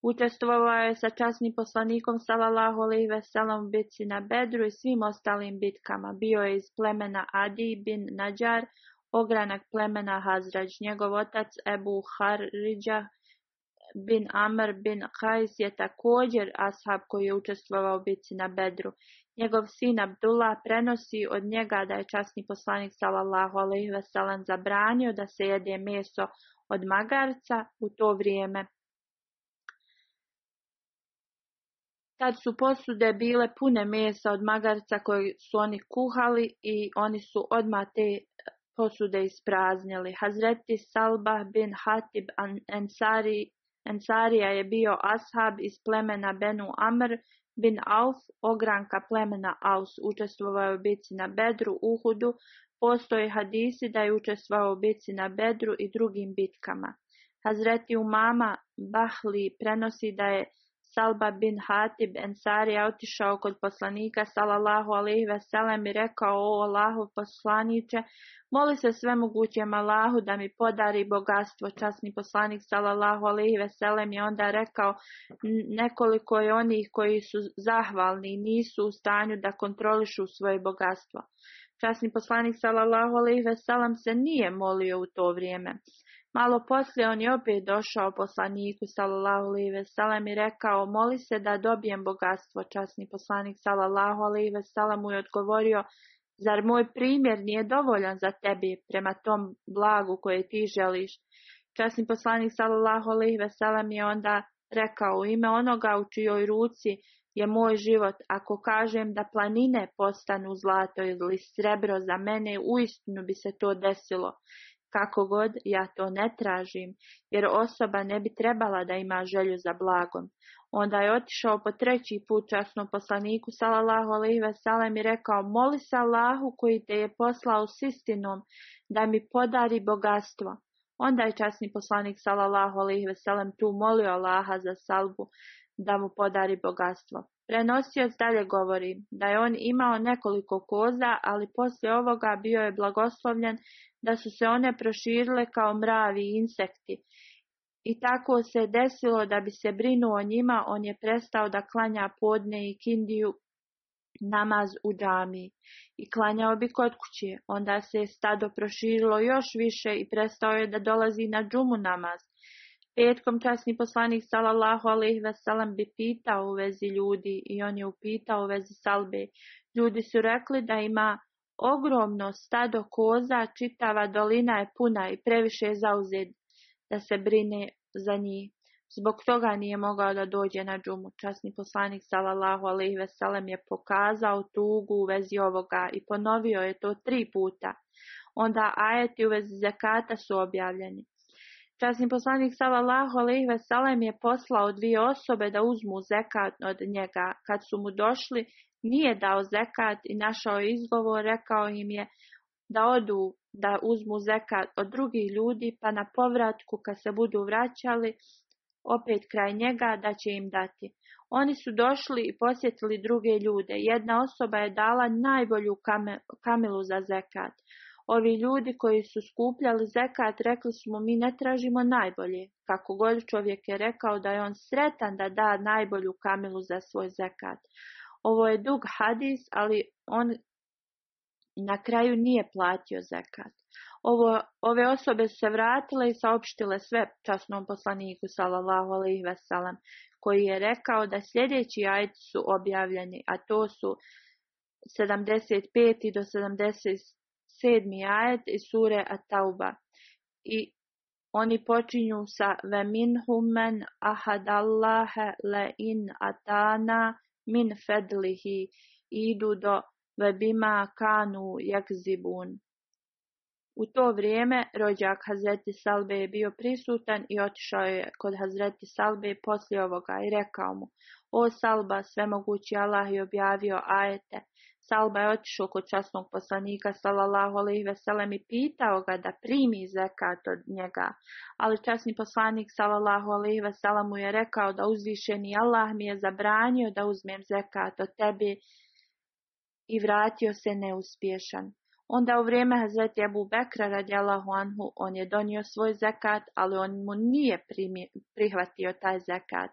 Učestvovao je sa časnim poslanikom sallallahu alejhi ve u bitci na Bedru i svim ostalim bitkama. Bio je iz plemena Adi bin Nađar, ogranak plemena Hazrađ. Njegov otac Ebu Haridja bin Amr bin Kajs je također ashab koji je učestvovao u bitci na Bedru. Njegov sin Abdullah prenosi od njega da je časni poslanik sallallahu alejhi veselam zabranio da se jede meso od magarca u to vrijeme. Tad su posude bile pune mesa od magarca koji su oni kuhali i oni su odmah te e, posude ispraznili. Hazreti Salbah bin Hatib Ansari, Ansarija je bio ashab iz plemena Benu Amr bin Auf, ogranka plemena Aus, učestvovao je u bici na Bedru, Uhudu, postoje hadisi da je učestvovao u bici na Bedru i drugim bitkama. Hazreti Umama Bahli prenosi da je Salba bin Hatib Ensari je otišao kod poslanika salallahu alaihi veselem i rekao o Allahov poslaniće, moli se moguće Allahu da mi podari bogatstvo. Časni poslanik sallallahu alaihi veselem je onda rekao nekoliko je onih koji su zahvalni i nisu u stanju da kontrolišu svoje bogatstvo. Časni poslanik sallallahu alaihi veselem se nije molio u to vrijeme. Malo poslije on je opet došao poslaniku sallallahu alaihi ve i rekao: "Moli se da dobijem bogatstvo." Časni poslanik sallallahu alaihi ve mu je odgovorio: "Zar moj primjer nije dovoljan za tebi prema tom blagu koje ti želiš?" Časni poslanik sallallahu alaihi ve je onda rekao: "U ime onoga u čijoj ruci je moj život, ako kažem da planine postanu zlato ili srebro za mene, uistinu bi se to desilo." kako god ja to ne tražim, jer osoba ne bi trebala da ima želju za blagom. Onda je otišao po treći put časnom poslaniku salalahu alaihi veselem i rekao, moli salahu koji te je poslao s istinom da mi podari bogatstvo. Onda je časni poslanik salalahu alaihi veselem tu molio Allaha za salbu da mu podari bogatstvo. Prenosioc dalje govori da je on imao nekoliko koza, ali poslije ovoga bio je blagoslovljen da su se one proširile kao mravi i insekti. I tako se desilo da bi se brinuo o njima, on je prestao da klanja podne i kindiju namaz u džami i klanjao bi kod kuće. Onda se stado proširilo još više i prestao je da dolazi na džumu namaz. Petkom časni poslanik sallallahu alejhi ve sellem bi pitao u vezi ljudi i on je upitao u vezi salbe. Ljudi su rekli da ima ogromno stado koza, čitava dolina je puna i previše je zauzet da se brine za njih. Zbog toga nije mogao da dođe na džumu. Časni poslanik sallallahu alejhi ve sellem je pokazao tugu u vezi ovoga i ponovio je to tri puta. Onda ajeti u vezi zakata su objavljeni. Časni poslanik sallallahu alejhi ve sellem je poslao dvije osobe da uzmu zekat od njega. Kad su mu došli, nije dao zekat i našao je izgovor, rekao im je da odu da uzmu zekat od drugih ljudi, pa na povratku kad se budu vraćali, opet kraj njega da će im dati. Oni su došli i posjetili druge ljude. Jedna osoba je dala najbolju kamilu za zekat. Ovi ljudi koji su skupljali zekat rekli su mu mi ne tražimo najbolje. Kako god čovjek je rekao da je on sretan da da najbolju kamilu za svoj zekat. Ovo je dug hadis, ali on na kraju nije platio zekat. Ovo, ove osobe su se vratile i saopštile sve časnom poslaniku sallallahu alaihi veselam, koji je rekao da sljedeći ajci su objavljeni, a to su 75. do 76 sedmi ajet iz sure at I oni počinju sa ve min humen le in atana min fedlihi idu do ve bima kanu zibun. U to vrijeme rođak Hazreti Salbe je bio prisutan i otišao je kod Hazreti Salbe poslije ovoga i rekao mu O Salba, svemogući Allah je objavio ajete, Salba je otišao kod časnog poslanika sallallahu alaihi veselem i pitao ga da primi zekat od njega. Ali časni poslanik sallallahu alaihi veselem mu je rekao da uzvišeni Allah mi je zabranio da uzmem zekat od tebi i vratio se neuspješan. Onda u vrijeme Hazreti Abu Bekra radijalahu anhu on je donio svoj zekat, ali on mu nije prihvatio taj zekat.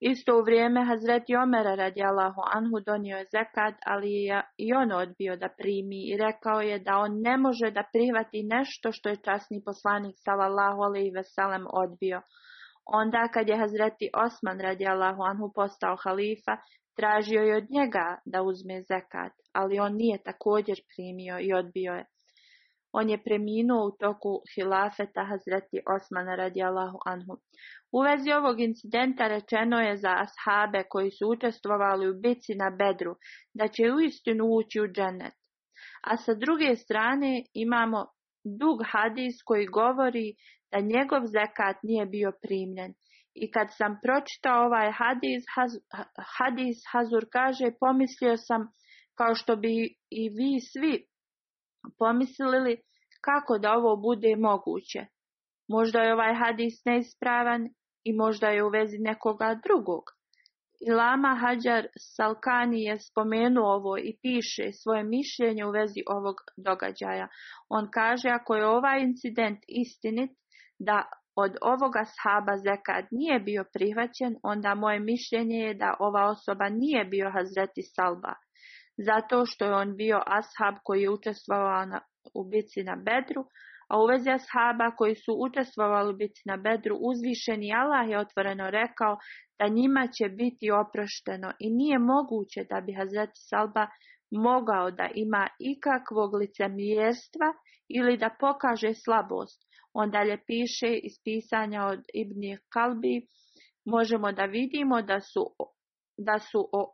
Isto u vrijeme Hazret Omera radijallahu anhu donio je zekat, ali je i on odbio da primi i rekao je da on ne može da prihvati nešto što je časni poslanik sallallahu alaihi veselem odbio. Onda kad je Hazreti Osman radijallahu anhu postao halifa, tražio je od njega da uzme zekad, ali on nije također primio i odbio je. On je preminuo u toku hilafeta Hazreti Osmana radijalahu anhu. U vezi ovog incidenta rečeno je za ashabe koji su učestvovali u bici na bedru da će uistinu ući u dženet. A sa druge strane imamo dug hadis koji govori da njegov zekat nije bio primljen. I kad sam pročitao ovaj hadis, hadis Hazur kaže, pomislio sam kao što bi i vi svi pomislili kako da ovo bude moguće. Možda je ovaj hadis neispravan i možda je u vezi nekoga drugog. Lama Hadjar Salkani je spomenuo ovo i piše svoje mišljenje u vezi ovog događaja. On kaže ako je ovaj incident istinit da od ovoga shaba Zekad nije bio prihvaćen, onda moje mišljenje je da ova osoba nije bio Hazreti Salba zato što je on bio ashab koji je učestvovao na, u bici na Bedru, a u vezi ashaba koji su učestvovali u bici na Bedru, uzvišeni Allah je otvoreno rekao da njima će biti oprošteno i nije moguće da bi Hazret Salba mogao da ima ikakvog licemjerstva ili da pokaže slabost. On dalje piše iz pisanja od Ibn Kalbi, možemo da vidimo da su, da su o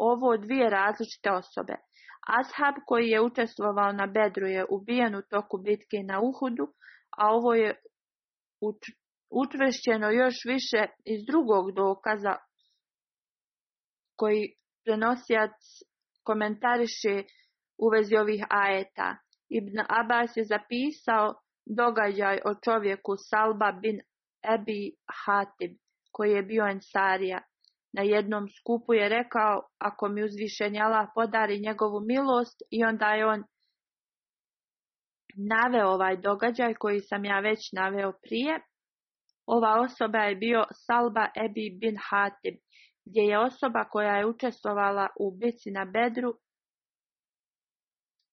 ovo dvije različite osobe. Ashab koji je učestvovao na Bedru je ubijen u toku bitke na Uhudu, a ovo je utvršeno još više iz drugog dokaza koji prenosijac komentariše u vezi ovih ajeta. Ibn Abbas je zapisao događaj o čovjeku Salba bin Ebi Hatib, koji je bio Ensarija. Na jednom skupu je rekao, ako mi uzvišenjala Allah podari njegovu milost i onda je on naveo ovaj događaj koji sam ja već naveo prije. Ova osoba je bio Salba Ebi bin Hatib, gdje je osoba koja je učestvovala u bici na Bedru.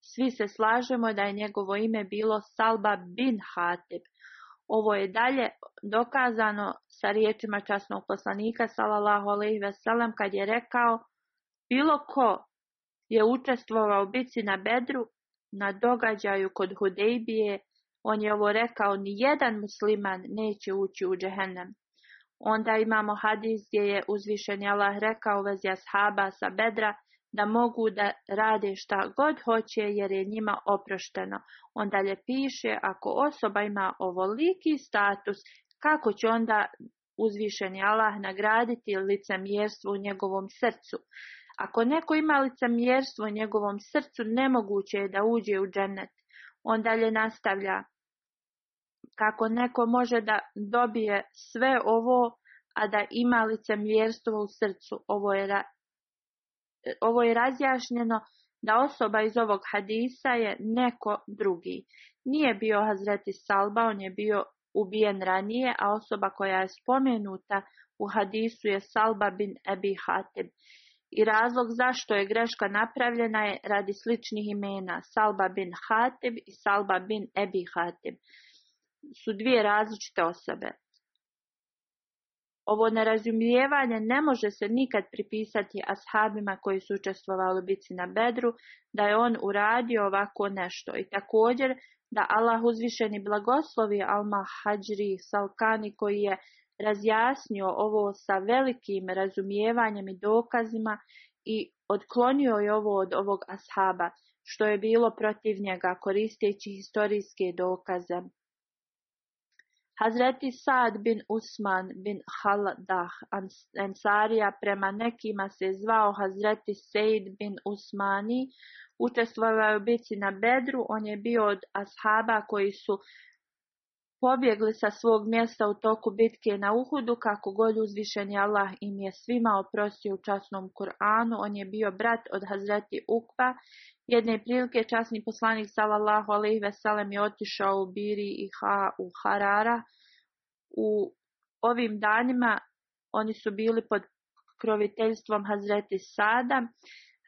Svi se slažemo da je njegovo ime bilo Salba bin Hatib. Ovo je dalje dokazano sa riječima časnog poslanika sallallahu alejhi ve sellem kad je rekao bilo ko je učestvovao u bici na Bedru na događaju kod Hudejbije, on je ovo rekao, ni jedan musliman neće ući u džehennem. Onda imamo hadis gdje je uzvišen Allah rekao vezja ashaba sa bedra, da mogu da rade šta god hoće jer je njima oprošteno. Onda piše ako osoba ima ovoliki status kako će onda uzvišeni Allah nagraditi licemjerstvo u njegovom srcu. Ako neko ima licemjerstvo u njegovom srcu nemoguće je da uđe u džennet. Onda nastavlja kako neko može da dobije sve ovo, a da ima licemjerstvo u srcu. Ovo je ovo je razjašnjeno da osoba iz ovog hadisa je neko drugi. Nije bio Hazreti Salba, on je bio ubijen ranije, a osoba koja je spomenuta u hadisu je Salba bin Ebi Hatib. I razlog zašto je greška napravljena je radi sličnih imena Salba bin Hatib i Salba bin Ebi Hatib. Su dvije različite osobe. Ovo nerazumijevanje ne može se nikad pripisati ashabima koji su učestvovali bici na bedru, da je on uradio ovako nešto. I također da Allah uzvišeni blagoslovi Alma Hadžri Salkani koji je razjasnio ovo sa velikim razumijevanjem i dokazima i odklonio je ovo od ovog ashaba, što je bilo protiv njega koristeći historijske dokaze. Hazreti Sad bin Usman bin Haldah ansarija prema nekima se zvao Hazreti Seid bin Usmani, učestvovao je u na Bedru, on je bio od ashaba koji su pobjegli sa svog mjesta u toku bitke na Uhudu, kako god uzvišeni Allah im je svima oprostio u časnom Kur'anu, on je bio brat od Hazreti Ukva. Jedne prilike časni poslanik sallallahu alaihi veselem je otišao u Biri i ha, u Harara. U ovim danima oni su bili pod kroviteljstvom Hazreti Sada.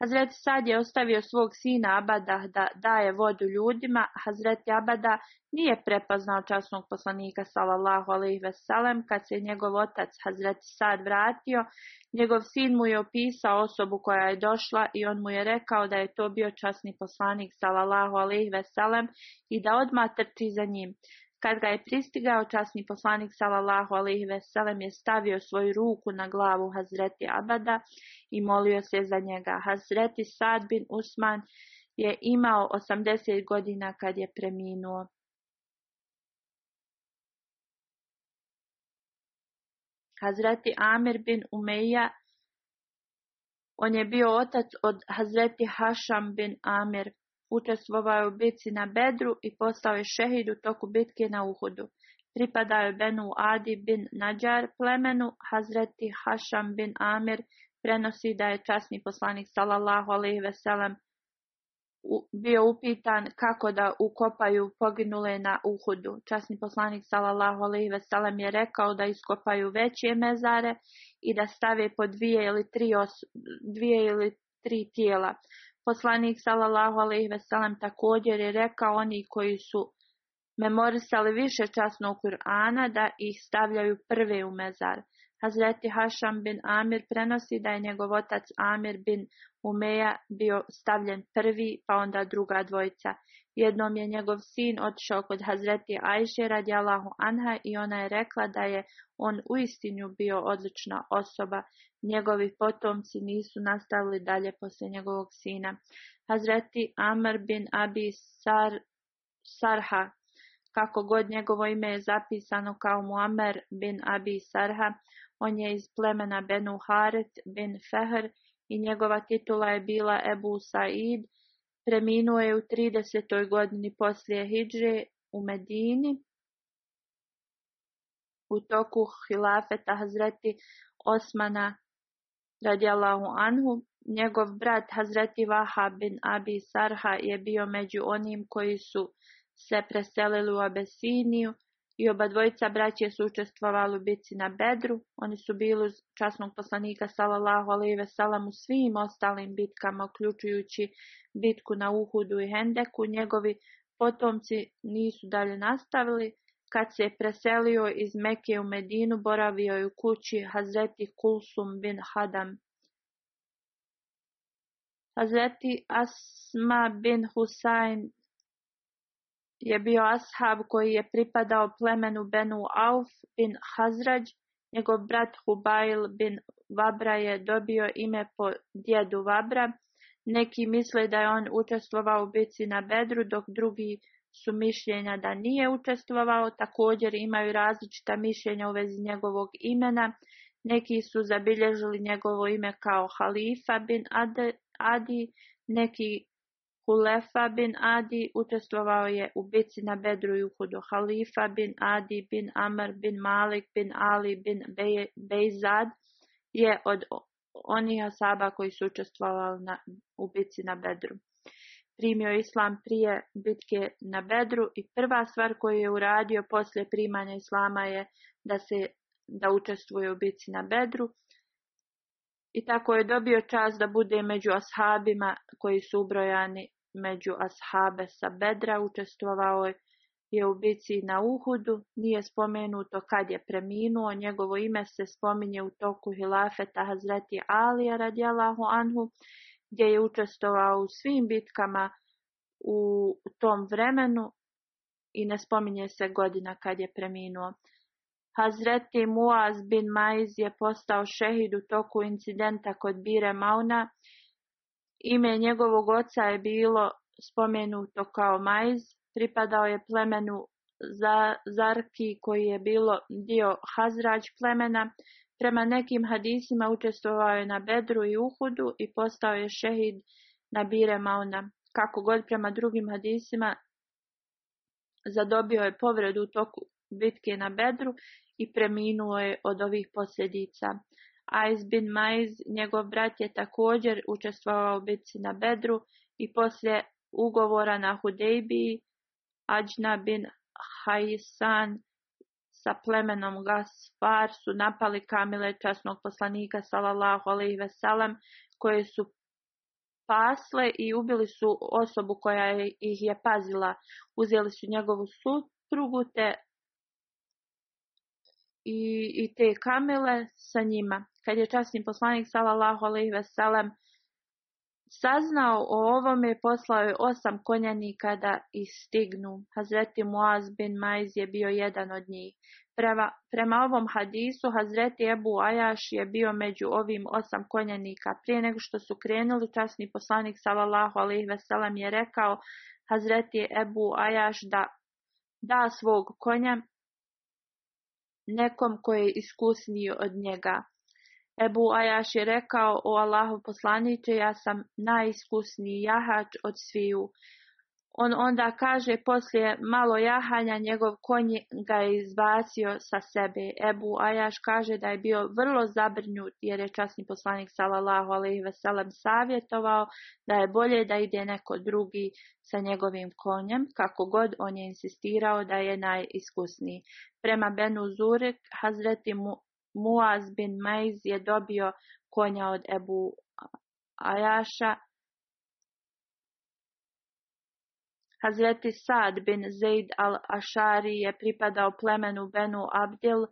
Hazreti Sad je ostavio svog sina Abada da daje vodu ljudima, Hazreti Abada nije prepoznao časnog poslanika sallallahu alaihi veselem kad se njegov otac Hazreti Sad vratio, njegov sin mu je opisao osobu koja je došla i on mu je rekao da je to bio časni poslanik sallallahu alaihi veselem i da odmah trči za njim. Kad ga je pristigao, časni poslanik salallahu alaihi veselem je stavio svoju ruku na glavu Hazreti Abada i molio se za njega. Hazreti Sad bin Usman je imao 80 godina kad je preminuo. Hazreti Amir bin Umeja, on je bio otac od Hazreti Hašam bin Amir. Učestvovao je u bitci na Bedru i postao je šehid u toku bitke na Uhudu. Pripadao je Benu Adi bin Nadjar plemenu, Hazreti Hašam bin Amir prenosi da je časni poslanik sallallahu alaihi veselem bio upitan kako da ukopaju poginule na Uhudu. Časni poslanik sallallahu alejhi ve je rekao da iskopaju veće mezare i da stave po dvije ili tri, dvije ili tri tijela. Poslanik sallallahu alejhi ve sellem također je rekao oni koji su memorisali više časnog Kur'ana da ih stavljaju prve u mezar. Hazreti Hašam bin Amir prenosi da je njegov otac Amir bin Umeja bio stavljen prvi, pa onda druga dvojica. Jednom je njegov sin otišao kod Hazreti Ajše radijalahu anha i ona je rekla da je on uistinu bio odlična osoba. Njegovi potomci nisu nastavili dalje poslije njegovog sina. Hazreti Amr bin Abi Sar, Sarha, kako god njegovo ime je zapisano kao Muammer bin Abi Sarha, on je iz plemena Benu Haret bin Fehr i njegova titula je bila Ebu Said. Preminuo je u 30. godini poslije Hidže u Medini u toku hilafeta Hazreti Osmana radijallahu anhu, njegov brat Hazreti Vaha bin Abi Sarha je bio među onim koji su se preselili u Abesiniju i oba dvojica braće su učestvovali u bici na Bedru. Oni su bili uz časnog poslanika sallallahu alaihi ve u svim ostalim bitkama, uključujući bitku na Uhudu i Hendeku. Njegovi potomci nisu dalje nastavili, kad se preselio iz Meke u Medinu, boravio je u kući Hazreti Kulsum bin Hadam. Hazreti Asma bin Husayn je bio ashab koji je pripadao plemenu Benu Auf bin Hazrađ. Njegov brat Hubail bin Vabra je dobio ime po djedu Vabra. Neki misle da je on učestvovao u bici na Bedru, dok drugi su mišljenja da nije učestvovao, također imaju različita mišljenja u vezi njegovog imena. Neki su zabilježili njegovo ime kao Halifa bin Adi, neki Hulefa bin Adi, učestvovao je u bici na Bedru i Uhudu. Halifa bin Adi bin Amr bin Malik bin Ali bin Bejzad je od onih osoba koji su učestvovali na, u bici na Bedru primio islam prije bitke na Bedru i prva stvar koju je uradio poslije primanja islama je da se da učestvuje u bitci na Bedru i tako je dobio čas da bude među ashabima koji su ubrojani među ashabe sa Bedra, učestvovao je u bitci na Uhudu, nije spomenuto kad je preminuo, njegovo ime se spominje u toku hilafeta Hazreti Alija radijalahu anhu gdje je učestovao u svim bitkama u tom vremenu i ne spominje se godina kad je preminuo. Hazreti Muaz bin Maiz je postao šehid u toku incidenta kod Bire Mauna. Ime njegovog oca je bilo spomenuto kao Maiz, pripadao je plemenu Zarki koji je bilo dio Hazrađ plemena, Prema nekim hadisima učestvovao je na Bedru i Uhudu i postao je šehid na Bire Mauna. Kako god prema drugim hadisima zadobio je povredu u toku bitke na Bedru i preminuo je od ovih posljedica. Aiz bin Maiz, njegov brat je također učestvovao u bitci na Bedru i poslije ugovora na Hudejbiji Ajna bin Hajsan sa plemenom Gaspar su napali kamile časnog poslanika sallallahu alaihi veselam, koje su pasle i ubili su osobu koja ih je pazila. Uzeli su njegovu suprugu te i, i te kamile sa njima. Kad je časni poslanik sallallahu alaihi veselem saznao o ovome, poslao je osam konjanika da istignu. Hazreti Muaz bin Majz je bio jedan od njih. Prema, ovom hadisu, Hazreti Ebu Ajaš je bio među ovim osam konjanika. Prije nego što su krenuli, časni poslanik sallallahu alaihi veselam je rekao Hazreti Ebu Ajaš da da svog konja nekom koji je iskusniji od njega. Ebu Ajaš je rekao, o Allahu poslaniće, ja sam najiskusniji jahač od sviju. On onda kaže, poslije malo jahanja, njegov konj ga je izbacio sa sebe. Ebu Ajaš kaže da je bio vrlo zabrnjut, jer je časni poslanik salallahu alaihi veselem savjetovao da je bolje da ide neko drugi sa njegovim konjem, kako god on je insistirao da je najiskusniji. Prema Benu Zurek, Hazreti mu Muaz bin Maiz je dobio konja od Ebu Ajaša. Hazreti Sad bin Zaid al-Ašari je pripadao plemenu Benu Abdil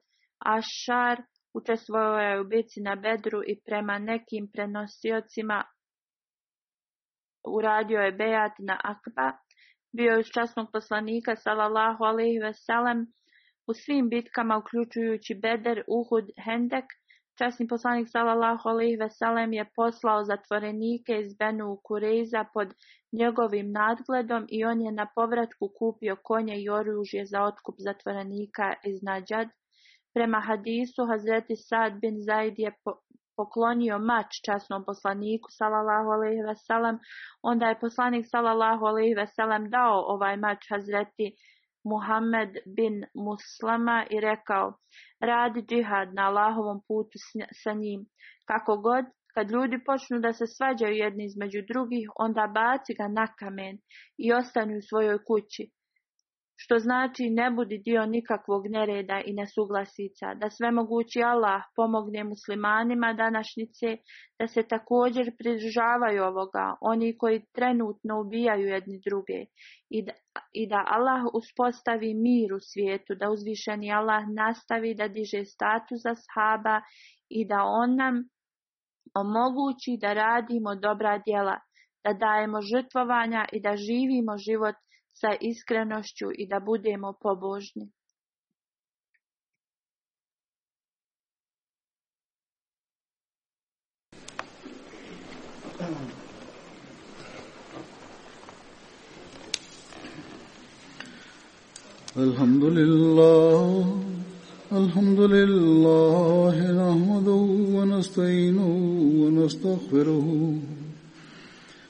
Ash'ar učestvovao je u bici na Bedru i prema nekim prenosiocima uradio je Bejat na Akba. Bio je uz časnog poslanika, salallahu alaihi veselem, u svim bitkama, uključujući Beder, Uhud, Hendek, časni poslanik sallallahu alejhi je poslao zatvorenike iz Benu Kureiza pod njegovim nadgledom i on je na povratku kupio konje i oružje za otkup zatvorenika iz Nadjad. Prema hadisu Hazreti Sad bin Zaid je poklonio mač časnom poslaniku sallallahu alejhi ve sellem, onda je poslanik sallallahu alejhi ve dao ovaj mač Hazreti Muhammed bin Muslama i rekao, radi džihad na Allahovom putu sa njim. Kako god, kad ljudi počnu da se svađaju jedni između drugih, onda baci ga na kamen i ostani u svojoj kući što znači ne budi dio nikakvog nereda i nesuglasica, da sve mogući Allah pomogne muslimanima današnjice, da se također pridržavaju ovoga, oni koji trenutno ubijaju jedni druge, i da, Allah uspostavi mir u svijetu, da uzvišeni Allah nastavi da diže status za shaba i da on nam omogući da radimo dobra djela, da dajemo žrtvovanja i da živimo život za iskrenošću i da budemo pobožni. Alhamdulillah Alhamdulillah innost.